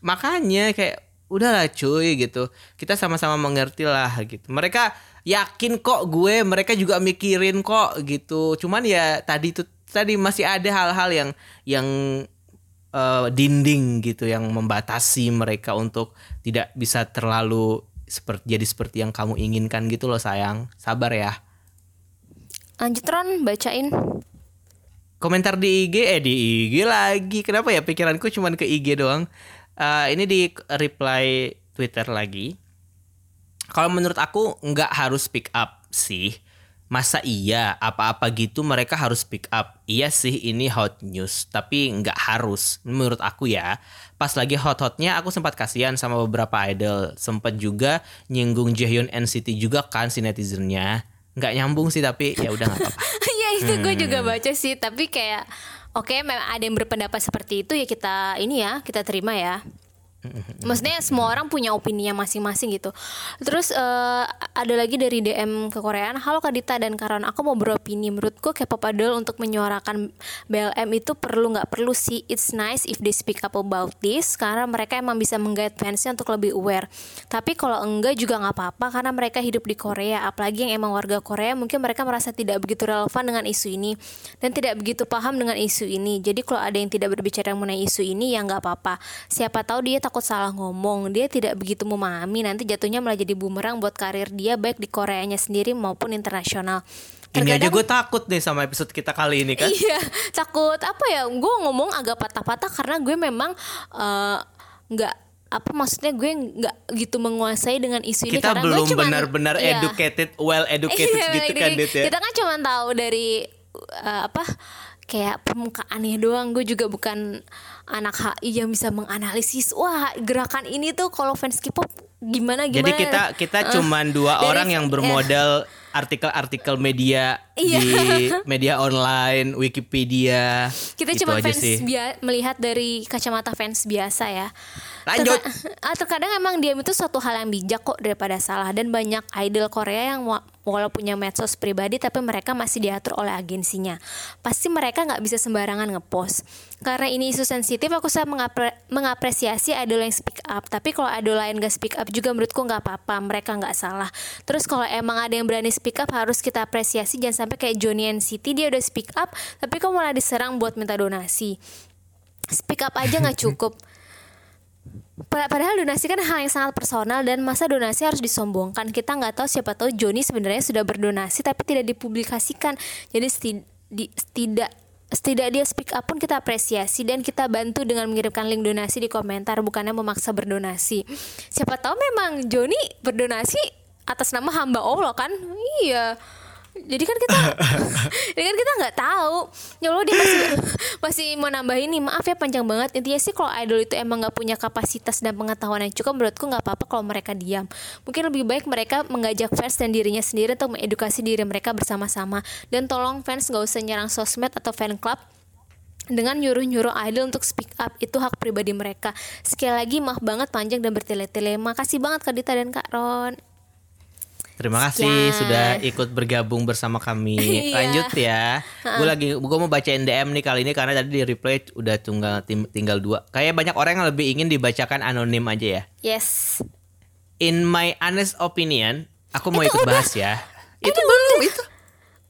makanya kayak udahlah cuy gitu. Kita sama-sama mengerti lah gitu. Mereka yakin kok gue mereka juga mikirin kok gitu. Cuman ya tadi itu tadi masih ada hal-hal yang yang eh, dinding gitu yang membatasi mereka untuk tidak bisa terlalu seperti jadi seperti yang kamu inginkan gitu loh sayang. Sabar ya. Lanjut Ron. Bacain. Komentar di IG eh di IG lagi. Kenapa ya? Pikiranku cuman ke IG doang Eh, ini di reply Twitter lagi. Kalau menurut aku nggak harus pick up sih. Masa iya apa-apa gitu mereka harus pick up. Iya sih ini hot news tapi nggak harus. Menurut aku ya pas lagi hot-hotnya aku sempat kasihan sama beberapa idol. Sempat juga nyinggung Jaehyun NCT juga kan si netizennya. Nggak nyambung sih tapi ya udah nggak apa-apa. *laughs* Ya itu gue juga Hmm. baca sih tapi kayak oke memang ada yang berpendapat seperti itu ya kita ini ya kita terima ya Maksudnya semua orang punya opininya masing-masing gitu. Terus eh, ada lagi dari DM ke Koreaan, halo Kak Dita dan Karon, aku mau beropini. Menurutku K-pop idol untuk menyuarakan BLM itu perlu nggak perlu sih. It's nice if they speak up about this karena mereka emang bisa menggait fansnya untuk lebih aware. Tapi kalau enggak juga nggak apa-apa karena mereka hidup di Korea. Apalagi yang emang warga Korea mungkin mereka merasa tidak begitu relevan dengan isu ini dan tidak begitu paham dengan isu ini. Jadi kalau ada yang tidak berbicara mengenai isu ini ya nggak apa-apa. Siapa tahu dia takut salah ngomong, dia tidak begitu memahami nanti jatuhnya malah jadi bumerang buat karir dia baik di Koreanya sendiri maupun internasional. ini aja Terkadang- gue takut nih sama episode kita kali ini kan Iya, takut apa ya? Gue ngomong agak patah-patah karena gue memang eh, nggak apa maksudnya gue nggak gitu menguasai dengan isu ini kita karena belum benar-benar iya. educated well educated Iya, gitu ini- kan Dit ya Kita kan cuma tahu dari uh, apa kayak permukaannya doang. Gue juga bukan anak HI yang bisa menganalisis. Wah gerakan ini tuh kalau fans K-pop gimana gimana. Jadi kita kita Eh, cuman dua dari- orang yang ya. bermodal artikel-artikel media Iya. di media online, Wikipedia. kita Gitu cuma aja fans sih. bia- melihat dari kacamata fans biasa ya. Lanjut. Terka- ah, terkadang emang diam itu suatu hal yang bijak kok daripada salah dan banyak idol Korea yang wa- walau punya medsos pribadi tapi mereka masih diatur oleh agensinya. Pasti mereka nggak bisa sembarangan ngepost. Karena ini isu sensitif aku sangat mengapre- mengapresiasi idol yang speak up. Tapi kalau idol lain gak speak up juga menurutku nggak apa-apa. Mereka nggak salah. Terus kalau emang ada yang berani speak up harus kita apresiasi. Jangan sampai kayak Johnny NCT dia udah speak up tapi kok malah diserang buat minta donasi. Speak up aja nggak *laughs* cukup. Pa- Padahal donasi kan hal yang sangat personal dan masa donasi harus disombongkan. Kita nggak tahu siapa tahu Joni sebenarnya sudah berdonasi tapi tidak dipublikasikan. Jadi tidak setidak dia speak up pun kita apresiasi dan kita bantu dengan mengirimkan link donasi di komentar bukannya memaksa berdonasi. Siapa tahu memang Joni berdonasi atas nama hamba Allah kan? Iya. Jadi kan kita, *laughs* jadi kan kita nggak tahu. Ya Allah dia masih masih mau nambah ini. Maaf ya panjang banget. Intinya sih kalau idol itu emang nggak punya kapasitas dan pengetahuan yang cukup, menurutku nggak apa-apa kalau mereka diam. Mungkin lebih baik mereka mengajak fans dan dirinya sendiri untuk mengedukasi diri mereka bersama-sama. Dan tolong fans nggak usah nyerang sosmed atau fan club dengan nyuruh-nyuruh idol untuk speak up itu hak pribadi mereka. Sekali lagi maaf banget panjang dan bertele-tele. Makasih banget Kak Dita dan Kak Ron. Terima kasih Sekian. sudah ikut bergabung bersama kami. *laughs* Iya. Lanjut ya. Gue lagi gue mau bacain DM nih kali ini karena tadi di replay udah tunggal tinggal dua. Kayak banyak orang yang lebih ingin dibacakan anonim aja ya. Yes. In my honest opinion, aku mau Itu ikut udah. bahas ya. Itu Ini belum itu.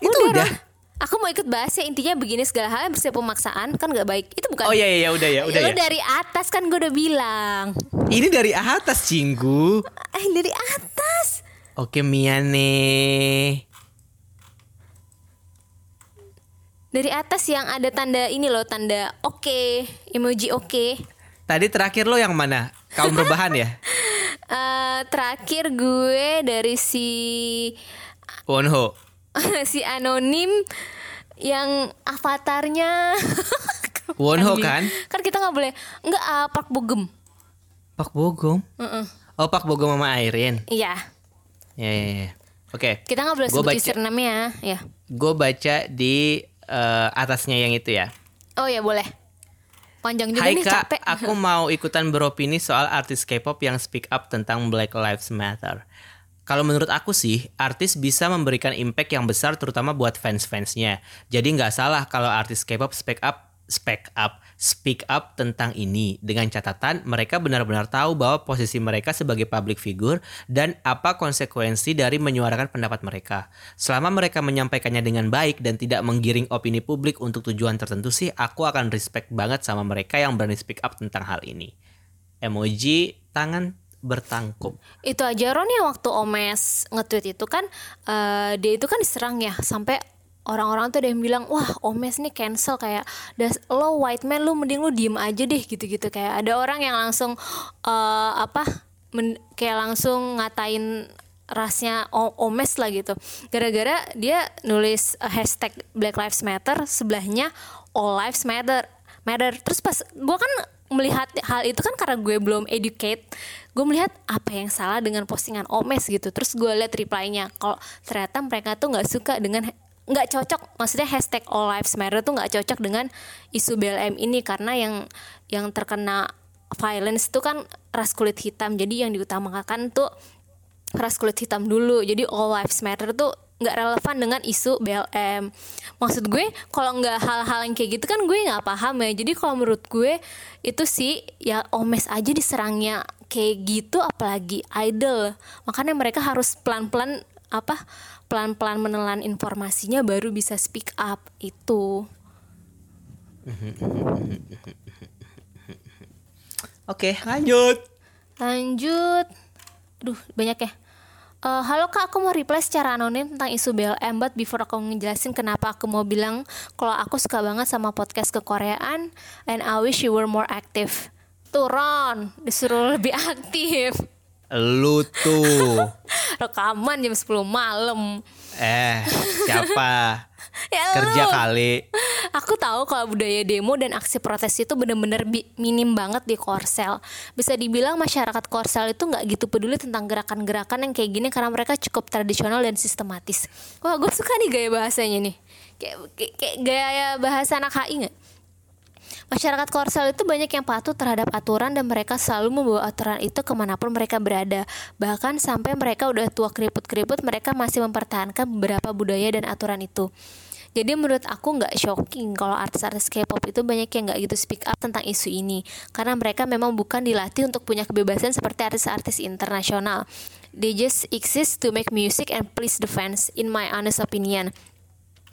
Itu Udah, udah. Aku mau ikut bahas ya intinya begini segala hal yang bersifat pemaksaan kan nggak baik. Itu bukan. Oh iya iya udah ya, udah Lu ya. dari atas kan gue udah bilang. Ini dari atas cinggu. Eh dari atas. Oke Mia nih. Dari atas yang ada tanda ini loh, tanda oke, emoji oke. Tadi terakhir lo yang mana? Kaum rebahan ya? *laughs* Eh, terakhir gue dari si Wonho. *laughs* si anonim yang avatarnya *laughs* Wonho kan? kan kita nggak boleh nggak ah, Park Bogem Pak Bogom. Mm-mm. Oh Pak Bogom sama Airin. iya Ya ya ya. Oke. kita nggak boleh Gua sebut baca- username-nya ya Gue baca di eh, atasnya yang itu ya. oh ya boleh panjang juga Hai nih kak, capek aku *laughs* mau ikutan beropini soal artis K-pop yang speak up tentang Black Lives Matter. Kalau menurut aku sih, artis bisa memberikan impact yang besar terutama buat fans-fansnya. Jadi nggak salah kalau artis K-pop speak up, speak up, speak up tentang ini. Dengan catatan mereka benar-benar tahu bahwa posisi mereka sebagai public figure dan apa konsekuensi dari menyuarakan pendapat mereka. Selama mereka menyampaikannya dengan baik dan tidak menggiring opini publik untuk tujuan tertentu sih, aku akan respect banget sama mereka yang berani speak up tentang hal ini. Emoji tangan bertangkup. itu aja Ron yang waktu Omes nge-tweet itu kan eh, dia itu kan diserang ya sampai orang-orang tuh ada yang bilang wah Omes nih cancel kayak das lo white man lu mending lu diem aja deh gitu-gitu. Kayak ada orang yang langsung eh, apa men- kayak langsung ngatain rasnya Omes lah gitu. Gara-gara dia nulis eh, hashtag Black Lives Matter sebelahnya All Lives Matter matter. Terus pas gue kan melihat hal itu kan karena gue belum educate gue melihat apa yang salah dengan postingan Omes gitu. Terus gue lihat reply-nya kalau ternyata mereka tuh nggak suka dengan nggak cocok maksudnya hashtag All Lives Matter tuh nggak cocok dengan isu BLM ini karena yang yang terkena violence tuh kan ras kulit hitam. Jadi yang diutamakan tuh ras kulit hitam dulu. Jadi all lives matter tuh nggak relevan dengan isu BLM maksud gue kalau nggak hal-hal yang kayak gitu kan gue nggak paham ya. Jadi kalau menurut gue itu sih ya omes aja diserangnya kayak gitu apalagi idol. Makanya mereka harus pelan-pelan apa pelan-pelan menelan informasinya baru bisa speak up itu Oke, lanjut. Lanjut. Duh, banyak ya. Eh, halo kak, aku mau reply secara anonim tentang isu BLM But before aku ngejelasin kenapa aku mau bilang Kalau aku suka banget sama podcast kekoreaan And I wish you were more active Tuh Ron, disuruh lebih *laughs* aktif Lu tuh. *laughs* Rekaman jam 10 malam Eh, siapa? *laughs* Ya Kerja lu. kali. Aku tahu kalau budaya demo dan aksi protes itu bener-bener bi- minim banget di Korsel. Bisa dibilang masyarakat Korsel itu nggak gitu peduli tentang gerakan-gerakan yang kayak gini karena mereka cukup tradisional dan sistematis. Wah, gue suka nih gaya bahasanya nih. Kayak, kayak, kayak gaya bahasa anak HI nggak? Masyarakat Korsel itu banyak yang patuh terhadap aturan dan mereka selalu membawa aturan itu ke mana pun mereka berada. Bahkan sampai mereka udah tua keriput-keriput, mereka masih mempertahankan beberapa budaya dan aturan itu. Jadi menurut aku nggak shocking kalau artis-artis K-pop itu banyak yang nggak gitu speak up tentang isu ini, karena mereka memang bukan dilatih untuk punya kebebasan seperti artis-artis internasional. They just exist to make music and please the fans, in my honest opinion.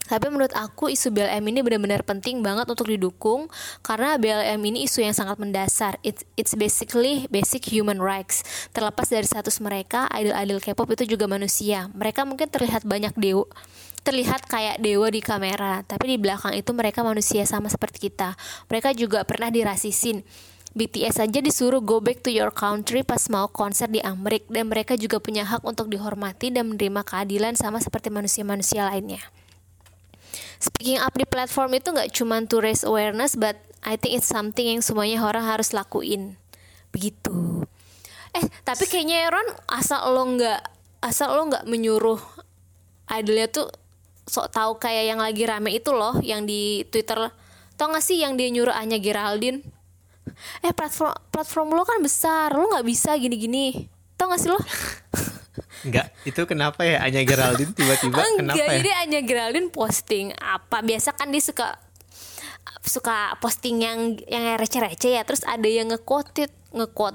Tapi menurut aku isu BLM ini benar-benar penting banget untuk didukung karena BLM ini isu yang sangat mendasar. It's, it's basically basic human rights. Terlepas dari status mereka, idol-idol K-pop itu juga manusia. Mereka mungkin terlihat banyak dewa, terlihat kayak dewa di kamera, tapi di belakang itu mereka manusia sama seperti kita. Mereka juga pernah dirasisin. BTS aja disuruh go back to your country pas mau konser di Amerika dan mereka juga punya hak untuk dihormati dan menerima keadilan sama seperti manusia-manusia lainnya. Speaking up di platform itu nggak cuma to raise awareness, but I think it's something yang semuanya orang harus lakuin. Begitu. Eh, tapi kayaknya Ron asal lo nggak asal lo nggak menyuruh idolnya tuh sok tahu kayak yang lagi rame itu loh, yang di Twitter tau gak sih yang dia nyuruh Anya Geraldine eh platform platform lo kan besar lo nggak bisa gini-gini tau gak sih lo *laughs* Enggak, itu kenapa ya Anya Geraldine tiba-tiba? Kenapa ya? jadi Anya Geraldine posting apa? Biasa kan dia suka suka posting yang yang receh-receh ya. Terus ada yang nge-quote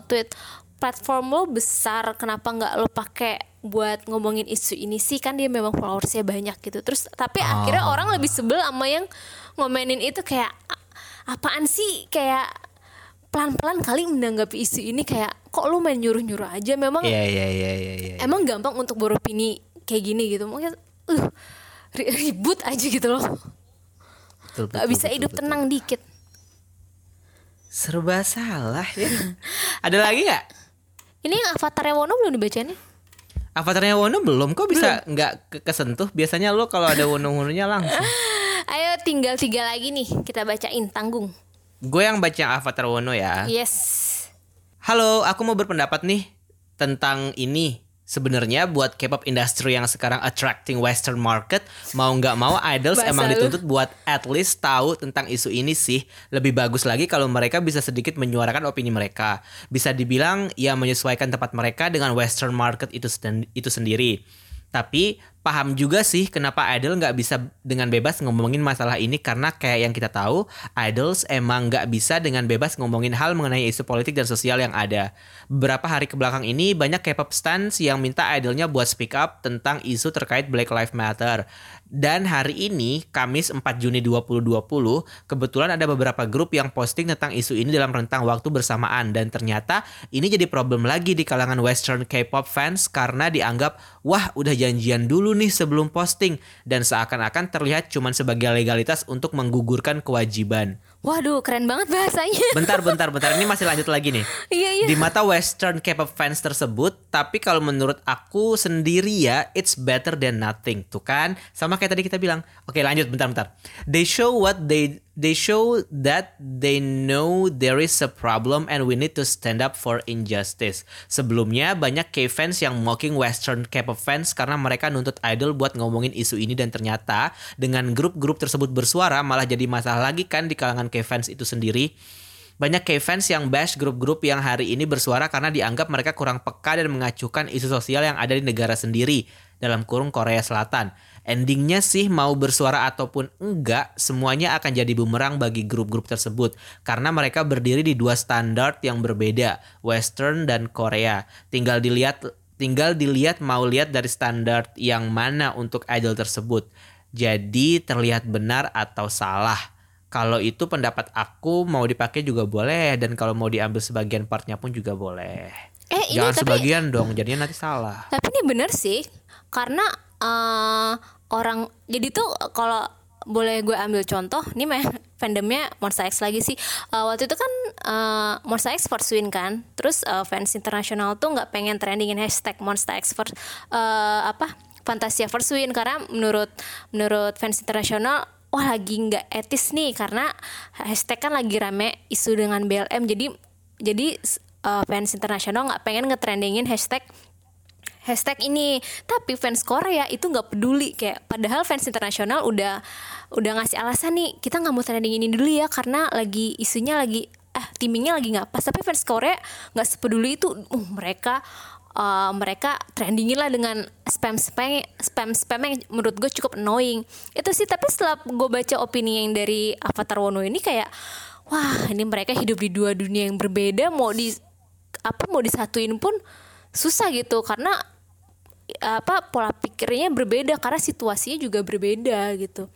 tweet platform lo besar kenapa nggak lo pakai buat ngomongin isu ini sih? Kan dia memang followersnya banyak gitu. Terus tapi akhirnya orang lebih sebel sama yang ngomenin itu kayak "A- apaan sih? Kayak pelan-pelan kali menanggapi isu ini kayak kok lo main nyuruh-nyuruh aja memang Iya, iya, iya, iya, iya. emang gampang untuk beropini kayak gini gitu mungkin uh, ri- ribut aja gitu loh Betul, nggak betul, bisa betul, hidup betul. tenang dikit Serba salah ya. *laughs* Ada lagi nggak? ini yang avatarnya Wono belum dibacain nih Avatarnya Wono belum kok bisa nggak ke- kesentuh? Biasanya lo kalau ada Wono-Wononya langsung. *laughs* ayo tinggal tiga lagi nih kita bacain tanggung Gue yang baca Avatar Wono ya. yes Halo, aku mau berpendapat nih tentang ini. Sebenarnya buat K-pop industry yang sekarang attracting Western market, mau nggak mau idols emang dituntut buat at least tahu tentang isu ini sih. Lebih bagus lagi kalau mereka bisa sedikit menyuarakan opini mereka. Bisa dibilang ya menyesuaikan tempat mereka dengan Western market itu sen- itu sendiri. Tapi paham juga sih kenapa idol nggak bisa dengan bebas ngomongin masalah ini karena kayak yang kita tahu idols emang nggak bisa dengan bebas ngomongin hal mengenai isu politik dan sosial yang ada. Beberapa hari ke belakang ini banyak K-pop stans yang minta idolnya buat speak up tentang isu terkait Black Lives Matter. Dan hari ini, Kamis 4 Juni 2020, kebetulan ada beberapa grup yang posting tentang isu ini dalam rentang waktu bersamaan. Dan ternyata ini jadi problem lagi di kalangan Western K-pop fans karena dianggap, wah udah janjian dulu nih sebelum posting. Dan seakan-akan terlihat cuman sebagai legalitas untuk menggugurkan kewajiban. Waduh keren banget bahasanya *laughs* Bentar, bentar, bentar. Ini masih lanjut lagi nih. iya iya Di mata Western K-pop fans tersebut, tapi kalau menurut aku sendiri ya, it's better than nothing. Tuh kan, sama kayak tadi kita bilang. Oke, lanjut bentar-bentar. They show what they they show that they know there is a problem and we need to stand up for injustice. Sebelumnya banyak K-fans yang mocking Western K-pop fans karena mereka nuntut idol buat ngomongin isu ini dan ternyata dengan grup-grup tersebut bersuara malah jadi masalah lagi kan di kalangan K-fans itu sendiri. Banyak K-fans yang bash grup-grup yang hari ini bersuara karena dianggap mereka kurang peka dan mengacuhkan isu sosial yang ada di negara sendiri dalam kurung Korea Selatan. Endingnya sih mau bersuara ataupun enggak, semuanya akan jadi bumerang bagi grup-grup tersebut karena mereka berdiri di dua standar yang berbeda, Western dan Korea. Tinggal dilihat tinggal dilihat mau lihat dari standar yang mana untuk idol tersebut. Jadi terlihat benar atau salah. Kalau itu pendapat aku mau dipakai juga boleh dan kalau mau diambil sebagian partnya pun juga boleh. Eh, ini Jangan tapi- sebagian dong, jadinya nanti salah. tapi ini bener sih karena eh, orang jadi tuh kalau boleh gue ambil contoh nih mah *laughs* fandomnya Monsta X lagi sih. Eh, waktu itu kan eh, Monsta X first win kan terus eh, fans internasional tuh nggak pengen trendingin hashtag Monsta X first eh, apa Fantasia first win karena menurut menurut fans internasional wah lagi nggak etis nih karena hashtag kan lagi rame isu dengan BLM jadi jadi eh, fans internasional nggak pengen ngetrendingin hashtag hashtag ini. Tapi fans Korea itu nggak peduli kayak padahal fans internasional udah udah ngasih alasan nih kita nggak mau trending ini dulu ya karena lagi isunya lagi eh timingnya lagi nggak pas. Tapi fans Korea nggak sepeduli itu. Uh, mereka eh, mereka trendingin lah dengan spam spam spam spam yang menurut gue cukup annoying. Itu sih tapi setelah gue baca opini yang dari Avatar Wono ini kayak wah ini mereka hidup di dua dunia yang berbeda mau di apa mau disatuin pun susah gitu. Karena apa pola pikirnya berbeda karena situasinya juga berbeda gitu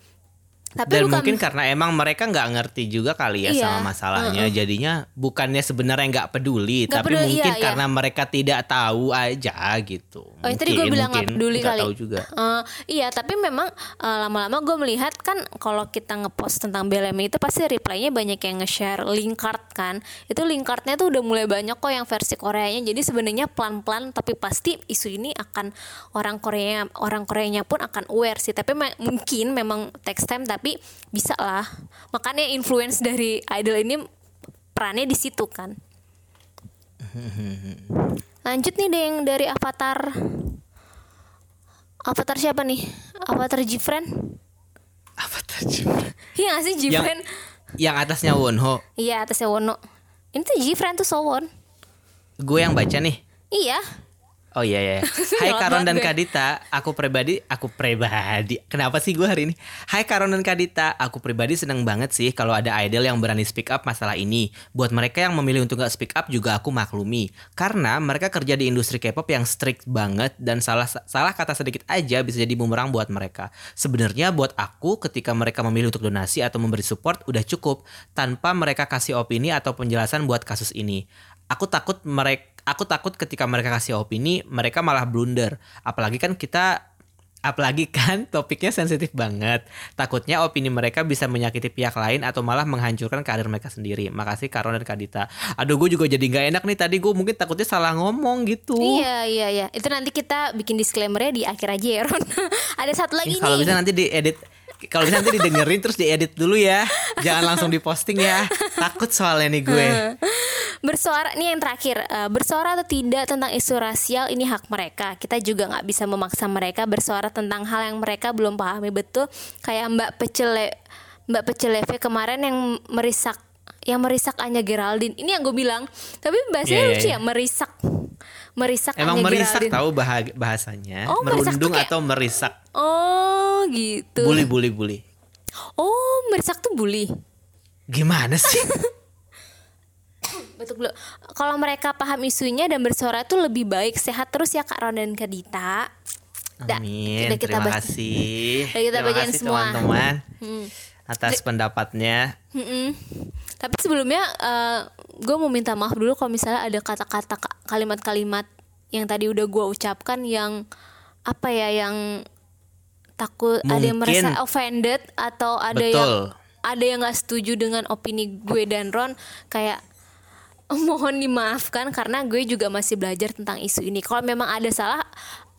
tapi Dan bukan mungkin karena emang mereka nggak ngerti juga kali ya Iya, sama masalahnya, jadinya bukannya sebenarnya nggak peduli, Nggak tapi peduli, mungkin iya, iya. karena mereka tidak tahu aja gitu. Oh, yang tadi gue Mungkin, bilang nggak mungkin, peduli nggak kali. tahu juga. Eh, iya, tapi memang eh, lama-lama gue melihat kan kalau kita ngepost tentang BLM itu pasti reply-nya banyak yang nge-share link card kan. Itu link card-nya tuh udah mulai banyak kok yang versi Koreanya. Jadi sebenarnya pelan-pelan tapi pasti isu ini akan orang Korea orang Koreanya pun akan aware sih. Tapi me- mungkin memang text time tapi bisa lah. Makanya influence dari idol ini perannya di situ kan. Lanjut nih deh yang dari Avatar. Avatar siapa nih? Avatar Jifren? Apa tadi? Iya gak sih Jifren? Yang atasnya Wonho. Iya atasnya Wono. Ini tuh Jifren tuh Sowon. Gue yang baca nih. Iya. Oh iya iya. *laughs* Hai Nyolot Karon dan. Kadita, aku pribadi, aku pribadi. Kenapa sih gue hari ini? Hai Karon dan Kadita, aku pribadi seneng banget sih kalau ada idol yang berani speak up masalah ini. Buat mereka yang memilih untuk gak speak up juga aku maklumi. Karena mereka kerja di industri K-pop yang strict banget dan salah salah kata sedikit aja bisa jadi bumerang buat mereka. Sebenarnya buat aku ketika mereka memilih untuk donasi atau memberi support udah cukup tanpa mereka kasih opini atau penjelasan buat kasus ini. Aku takut mereka aku takut ketika mereka kasih opini mereka malah blunder. Apalagi kan kita apalagi kan *laughs* topiknya sensitif banget. Takutnya opini mereka bisa menyakiti pihak lain atau malah menghancurkan karir mereka sendiri. Makasih Karon dan Kadita. Aduh gue juga jadi nggak enak nih tadi. Gue mungkin takutnya salah ngomong gitu. Iya iya iya. Itu nanti kita bikin disclaimernya di akhir aja ya Ron. *laughs* Ada satu lagi kalau bisa nanti diedit kalau bisa nanti didengerin terus diedit dulu ya. Jangan langsung diposting ya. Takut soalnya nih gue *laughs* Bersuara nih yang terakhir eh, bersuara atau tidak tentang isu rasial ini hak mereka. Kita juga nggak bisa memaksa mereka bersuara tentang hal yang mereka belum pahami betul. Kayak Mbak Pecele Mbak Peceleve kemarin yang merisak yang merisak Anya Geraldine. Ini yang gue bilang. Tapi bahasanya Iya, iya, lucu iya. ya merisak. Merisak emang Anya merisak Geraldine. tahu bah- bahasanya Oh, merundung kayak- atau merisak Oh gitu. bully bully bully Oh merisak tuh bully. gimana sih *laughs* Betul dulu. Kalau mereka paham isunya dan bersuara itu lebih baik sehat terus ya Kak Ron dan Kak Dita. Da, Amin. *laughs* udah kita Terima kasih. Udah kita Terima kasih semua. Hmm. teman-teman atas pendapatnya. Mm-mm. Tapi sebelumnya gue mau minta maaf dulu kalau misalnya ada kata-kata ka- kalimat-kalimat yang tadi udah gue ucapkan yang apa ya yang takut ada yang Mungkin. merasa offended atau ada Betul. yang ada yang nggak setuju dengan opini gue dan Ron kayak mohon dimaafkan karena gue juga masih belajar tentang isu ini. Kalau memang ada salah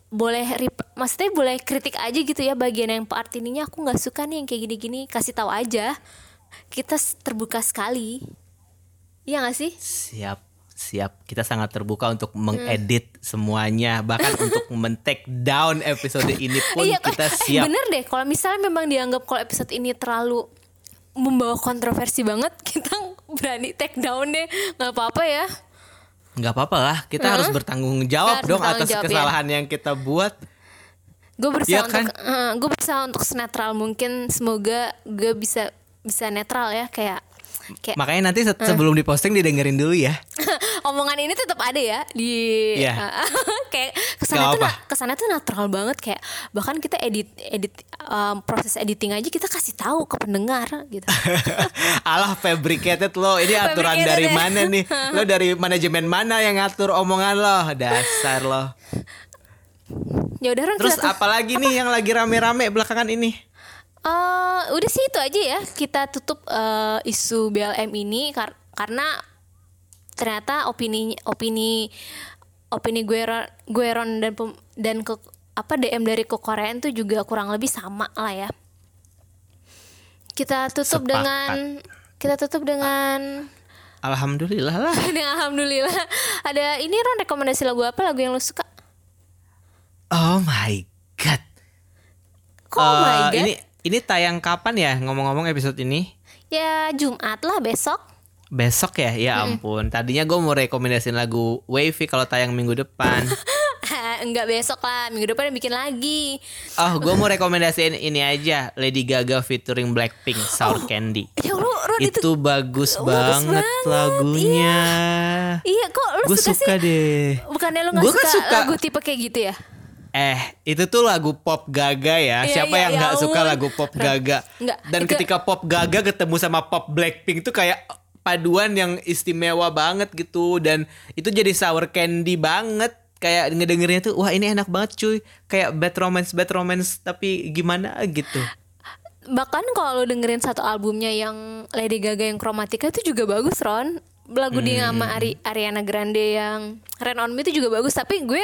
boleh rip- maksudnya boleh kritik aja gitu ya bagian yang part ininya aku nggak suka nih yang kayak gini-gini kasih tahu aja kita terbuka sekali Iya gak sih? Siap, siap. Kita sangat terbuka untuk Hmm. mengedit semuanya, bahkan *laughs* untuk men-take down episode ini pun Iya, kita *laughs* siap. bener deh kalau misalnya memang dianggap kalau episode ini terlalu membawa kontroversi banget *laughs* kita berani take down deh nggak apa-apa ya Nggak apa-apa lah, kita harus bertanggung jawab Harus dong bertanggung atas jawab, ya. kesalahan yang kita buat. gue berusaha Iya kan? untuk eh, gue berusaha untuk senetral mungkin semoga gue bisa bisa netral ya kayak kayak Makanya nanti se- sebelum diposting didengerin dulu ya. *laughs* omongan ini tetap ada ya di Iya. *laughs* kayak kesannya Gak tuh apa. na- kesannya tuh natural banget kayak bahkan kita edit edit um, proses editing aja kita kasih tahu ke pendengar gitu *laughs* Alah fabricated lo, ini *laughs* aturan dari ya. mana nih? Lo dari manajemen mana yang ngatur omongan lo? Dasar lo. ya udah Ron, Terus apalagi nih yang lagi rame-rame belakangan ini? Eh, udah sih itu aja ya kita tutup eh, isu BLM ini kar- karena ternyata opini opini opini gue Ron, gue Ron dan pem- dan ke apa DM dari ke Korean tuh juga kurang lebih sama lah ya. Kita tutup Sepakat. dengan kita tutup dengan Alhamdulillah lah. *laughs* dengan alhamdulillah ada ini Ron rekomendasi lagu apa lagu yang lo suka? Oh my god. Kok oh my Eh, god? Ini ini tayang kapan ya ngomong-ngomong episode ini? Ya Jumat lah besok. Besok ya? Ya ampun. Tadinya gue mau rekomendasiin lagu Wavy kalau tayang minggu depan. *laughs* Enggak besok lah minggu depan bikin lagi. Oh, gue mau rekomendasiin ini aja. Lady Gaga featuring Blackpink, *gasps* Sour Candy. Ya lu itu, Itu bagus, bagus banget, banget, lagunya. Iya kok lu Gue suka, suka sih? deh. Bukannya lu gak Gua suka, kan suka. lagu tipe kayak gitu ya? Eh, itu tuh lagu pop Gaga ya. Iya, Siapa iya, yang ya nggak suka ampun. lagu pop Gaga? Dan itu- ketika pop Gaga ketemu sama pop Blackpink tuh kayak paduan yang istimewa banget gitu dan itu jadi sour candy banget. Kayak ngedengerinnya tuh wah ini enak banget cuy. Kayak bad romance bad romance tapi gimana gitu. Bahkan kalau dengerin satu albumnya yang Lady Gaga yang Chromatica itu juga bagus Ron Lagu dia Hmm. sama Ari, Ariana Grande yang Rain On Me itu juga bagus Tapi gue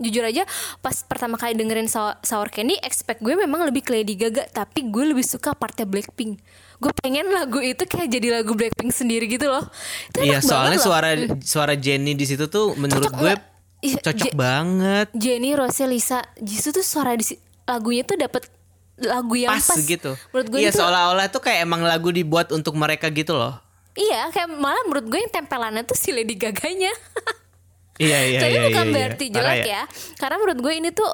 jujur aja pas pertama kali dengerin Sour, Sour Candy Expect gue memang lebih ke Lady Gaga Tapi gue lebih suka partnya Blackpink Gue pengen lagu itu kayak jadi lagu Blackpink sendiri gitu loh Itu Iya soalnya banget loh. suara suara Jennie di situ tuh menurut Cocok gue? Iya, cocok Je- banget. Jenny, Rose, Lisa, Jisoo tuh suara di lagunya tuh dapet lagu yang pas, pas, gitu. menurut gue Iya seolah-olah tuh kayak emang lagu dibuat untuk mereka gitu loh. iya kayak malah menurut gue yang tempelannya tuh si Lady Gaganya Iya iya *laughs* tapi iya. bukan iya, berarti iya. jelek Parah ya. karena menurut gue ini tuh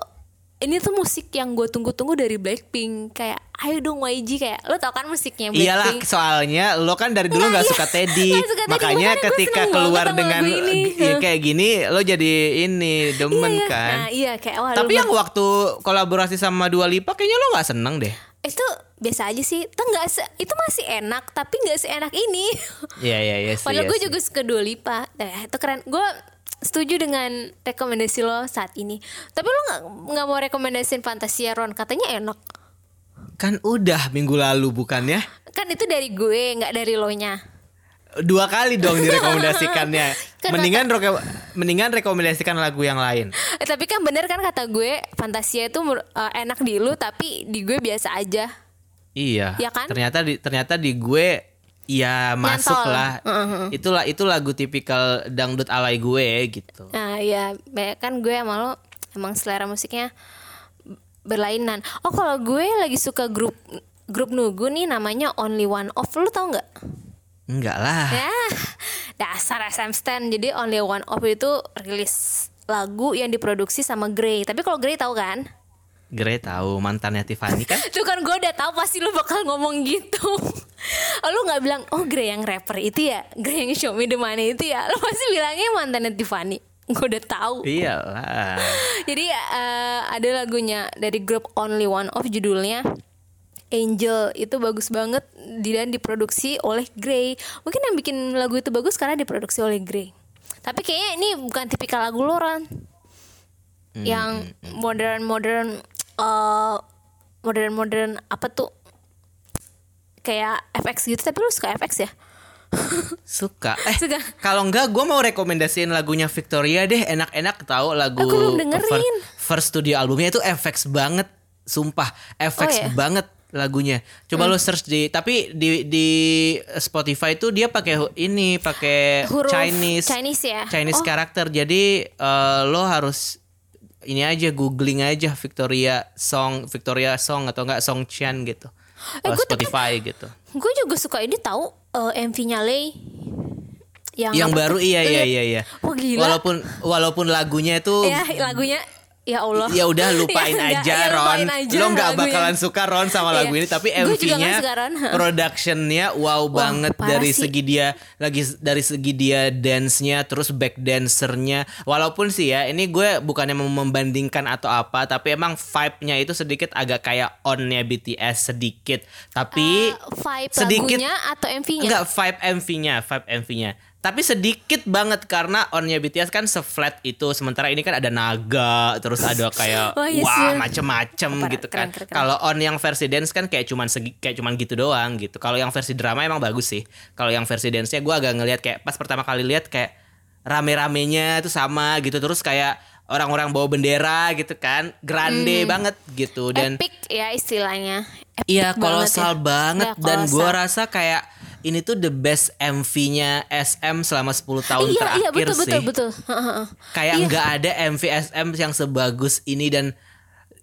ini tuh musik yang gue tunggu-tunggu dari Blackpink. Kayak ayo dong YG kayak lo tau kan musiknya Iyalah Blackpink soalnya lo kan dari dulu Nah, nggak iya. suka *laughs* Teddy. Nggak suka Teddy, makanya ketika keluar dengan ya, kayak gini lo jadi ini demen iya, kan? Nah iya kayak wah tapi yang waktu kolaborasi sama Dua Lipa kayaknya lo nggak seneng deh. Itu biasa aja sih. Itu nggak se- itu masih enak tapi nggak seenak ini. Iya iya iya *laughs* padahal iya gue juga suka Dua Lipa. Nah, itu keren. Gue setuju dengan rekomendasi lo saat ini. Tapi lo nggak mau rekomendasiin Fantasia Ron katanya enak. Kan udah minggu lalu bukannya? Kan itu dari gue nggak dari lo nya. Dua kali dong direkomendasikannya. *laughs* Kan mendingan mendingan rekomendasikan lagu yang lain. Eh, tapi kan bener kan kata gue Fantasia itu eh, enak di lu tapi di gue biasa aja. Iya. Ya kan? Ternyata di ternyata di gue ya masuk Nyantol. lah. Itulah itu lagu tipikal dangdut alay gue gitu. Nah ya be- kan gue sama lo emang selera musiknya berlainan. Oh kalau gue lagi suka grup grup Nugu nih namanya Only One Of lu tau nggak? Enggak lah. Ya *laughs* dasar SM Stan. Jadi Only One Of itu rilis lagu yang diproduksi sama Grey. Tapi kalau Grey tahu kan? Gre tahu mantannya Tiffany kan? *laughs* Tuh kan gue udah tahu pasti lu bakal ngomong gitu. *laughs* lu nggak bilang oh Grey yang rapper itu ya, Grey yang show me the money itu ya. Lu pasti bilangnya mantannya Tiffany. Gue udah tahu. Iyalah. *laughs* Jadi eh, ada lagunya dari grup Only One of judulnya Angel itu bagus banget dan diproduksi oleh Grey. Mungkin yang bikin lagu itu bagus karena diproduksi oleh Grey. Tapi kayaknya ini bukan tipikal lagu lo Ron. Yang modern modern eh modern modern apa tuh kayak FX gitu tapi lu suka FX ya? *laughs* Suka. Eh, Suka. kalau enggak gue mau rekomendasiin lagunya Victoria deh. Enak-enak tahu lagu Aku belum dengerin. fir- first studio albumnya itu FX banget. Sumpah, FX Oh, ya? banget lagunya. Coba lo search di tapi di di Spotify itu dia pakai ini, pakai Chinese Chinese ya? Chinese Oh. karakter. Jadi eh, lo harus ini aja googling aja Victoria song Victoria song atau enggak song Chan gitu. Eh, Eh, gua tapi- Spotify gitu. Gue juga suka ini tahu eh, MV-nya Lay yang, yang baru iya iya iya iya. Wah, gila. Walaupun walaupun lagunya itu Ya lagunya ya Allah. ya udah *laughs* lupain Ya, aja ya, Ron. lupain aja Lo nggak bakalan suka Ron sama lagu Iya. ini tapi MV-nya *laughs* productionnya wow banget parah dari sih. segi dia lagi dari segi dia dance-nya terus back dancernya walaupun sih ya ini gue bukannya mau membandingkan atau apa tapi emang vibe-nya itu sedikit agak kayak on-nya BTS sedikit tapi Eh, vibe sedikit lagunya atau MV-nya? Enggak vibe MV-nya, vibe MV-nya. Tapi sedikit banget karena onnya BTS kan se-flat itu. Sementara ini kan ada naga, terus ada kayak Oh, iya wah macem-macem Oh, gitu kan. keren. Kalau on yang versi dance kan kayak cuman segi, kayak cuman gitu doang gitu. Kalau yang versi drama emang bagus sih. Kalau yang versi dance-nya gue agak ngelihat kayak pas pertama kali lihat kayak rame-ramenya itu sama gitu. Terus kayak orang-orang bawa bendera gitu kan. Grande banget gitu dan Epic ya istilahnya. Epic Iya banget kolosal ya. banget, Ya, dan gua rasa kayak ini tuh the best MV-nya SM selama 10 tahun iya terakhir iya betul sih. betul betul. Kayak Iya. nggak ada MV SM yang sebagus ini dan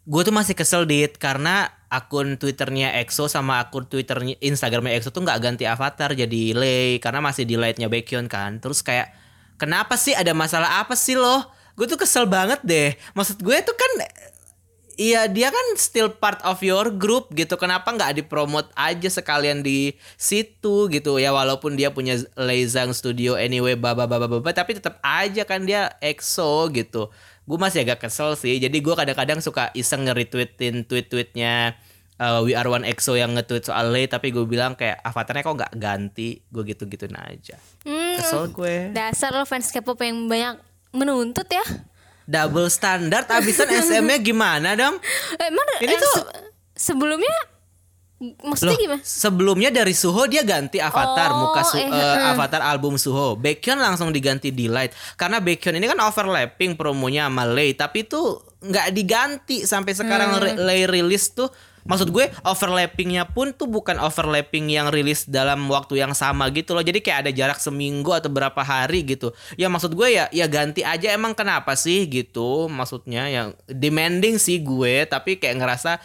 gue tuh masih kesel dit karena akun Twitternya EXO sama akun Twitternya Instagramnya EXO tuh nggak ganti avatar jadi Lay karena masih di lightnya Baekhyun kan. Terus kayak kenapa sih ada masalah apa sih loh? Gue tuh kesel banget deh. Maksud gue tuh kan Iya dia kan still part of your group gitu. Kenapa nggak dipromot aja sekalian di situ gitu? Ya walaupun dia punya Leizang Studio anyway baba baba baba Tapi tetap aja kan dia EXO gitu. Gue masih agak kesel sih. Jadi gue kadang-kadang suka iseng nge-retweetin tweet-tweetnya uh, We Are One EXO yang nge-tweet soal Lei Tapi gue bilang kayak avatarnya kok nggak ganti? Gue gitu-gituin aja. Hmm, Kesel gue. dasar lo fans K-pop yang banyak menuntut ya. Double standard abisan SM-nya gimana dong? *laughs* Eh, Emang Ini yang tuh- se- sebelumnya maksudnya Loh, gimana? sebelumnya dari Suho dia ganti avatar Oh, muka Su- eh, eh, heeh. avatar album Suho. Baekhyun langsung diganti Delight karena Baekhyun ini kan overlapping promonya sama Lay tapi itu nggak diganti sampai sekarang Hmm. Lay rilis tuh maksud gue overlappingnya pun tuh bukan overlapping yang rilis dalam waktu yang sama gitu loh. Jadi kayak ada jarak seminggu atau berapa hari gitu. Ya maksud gue ya ya ganti aja emang kenapa sih gitu. Maksudnya yang demanding sih gue tapi kayak ngerasa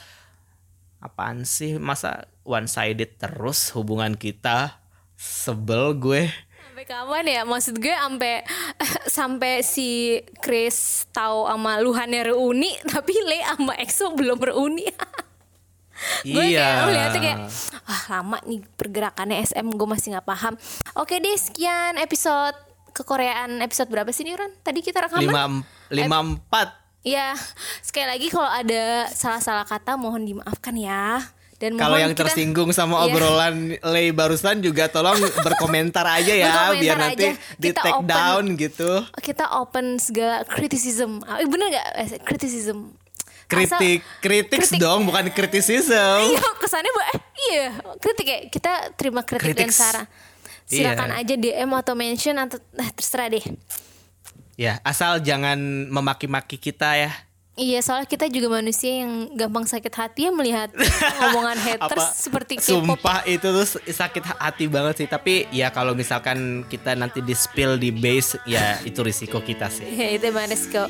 apaan sih? Masa one sided terus hubungan kita? Sebel gue. Sampai kapan ya? Maksud gue sampai *laughs* sampai si Chris tahu sama Luhannya reuni *laughs* tapi Le sama EXO belum reuni *laughs* gue iya kayak ngeliatnya kayak ah lama nih pergerakannya SM gue masih nggak paham oke deh sekian episode kekoreaan episode berapa sih nih Ron tadi kita rekaman lima lima empat Ya, sekali lagi kalau ada salah-salah kata mohon dimaafkan ya. Dan kalau yang kita- tersinggung sama Iya. obrolan Lei barusan juga tolong berkomentar aja ya Berkomentar biar nanti aja. di Kita take open. down gitu kita open segala criticism. Ah, bener gak? Eh, criticism. Kritik Asal- kritik dong bukan kritisism Iya, kesannya eh, iya, kritik ya. Kita terima kritik dan Kritiks. saran. Silakan Iya. aja DM atau mention atau eh, terserah deh. ya asal jangan memaki-maki kita ya Iya soalnya kita juga manusia yang gampang sakit hati ya melihat *laughs* omongan haters Apa, seperti K-pop. Sumpah itu tuh sakit hati banget sih tapi ya kalau misalkan kita nanti di spill di base ya itu risiko kita sih. ya itu emang risiko.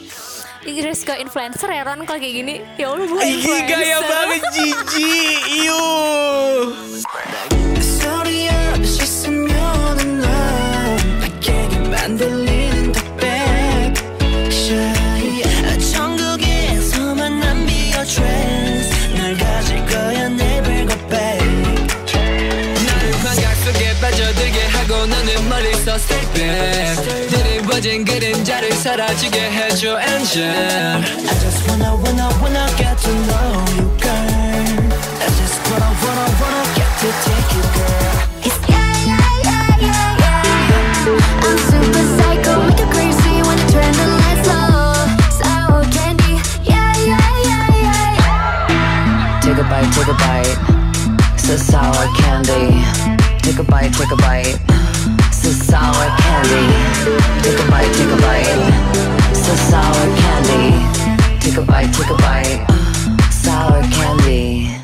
Risiko influencer ya Ron kalau kayak gini ya Allah gue influencer. Gaya banget Jiji Iu. Sorry, I'm just a more than love. I can't trance 널 가질 거야 never go back 나를 광각 속에 빠져들게 하고 너는 멀리서 stay back 드리워진 그림자를 사라지게 해줘 angel I just wanna wanna wanna get to know you girl I just wanna wanna wanna get to take bite, take a bite. Says sour candy. Take a bite, take a bite. Says sour candy. Take a bite, take a bite. Says sour candy. Take a bite, take a bite. Sour candy.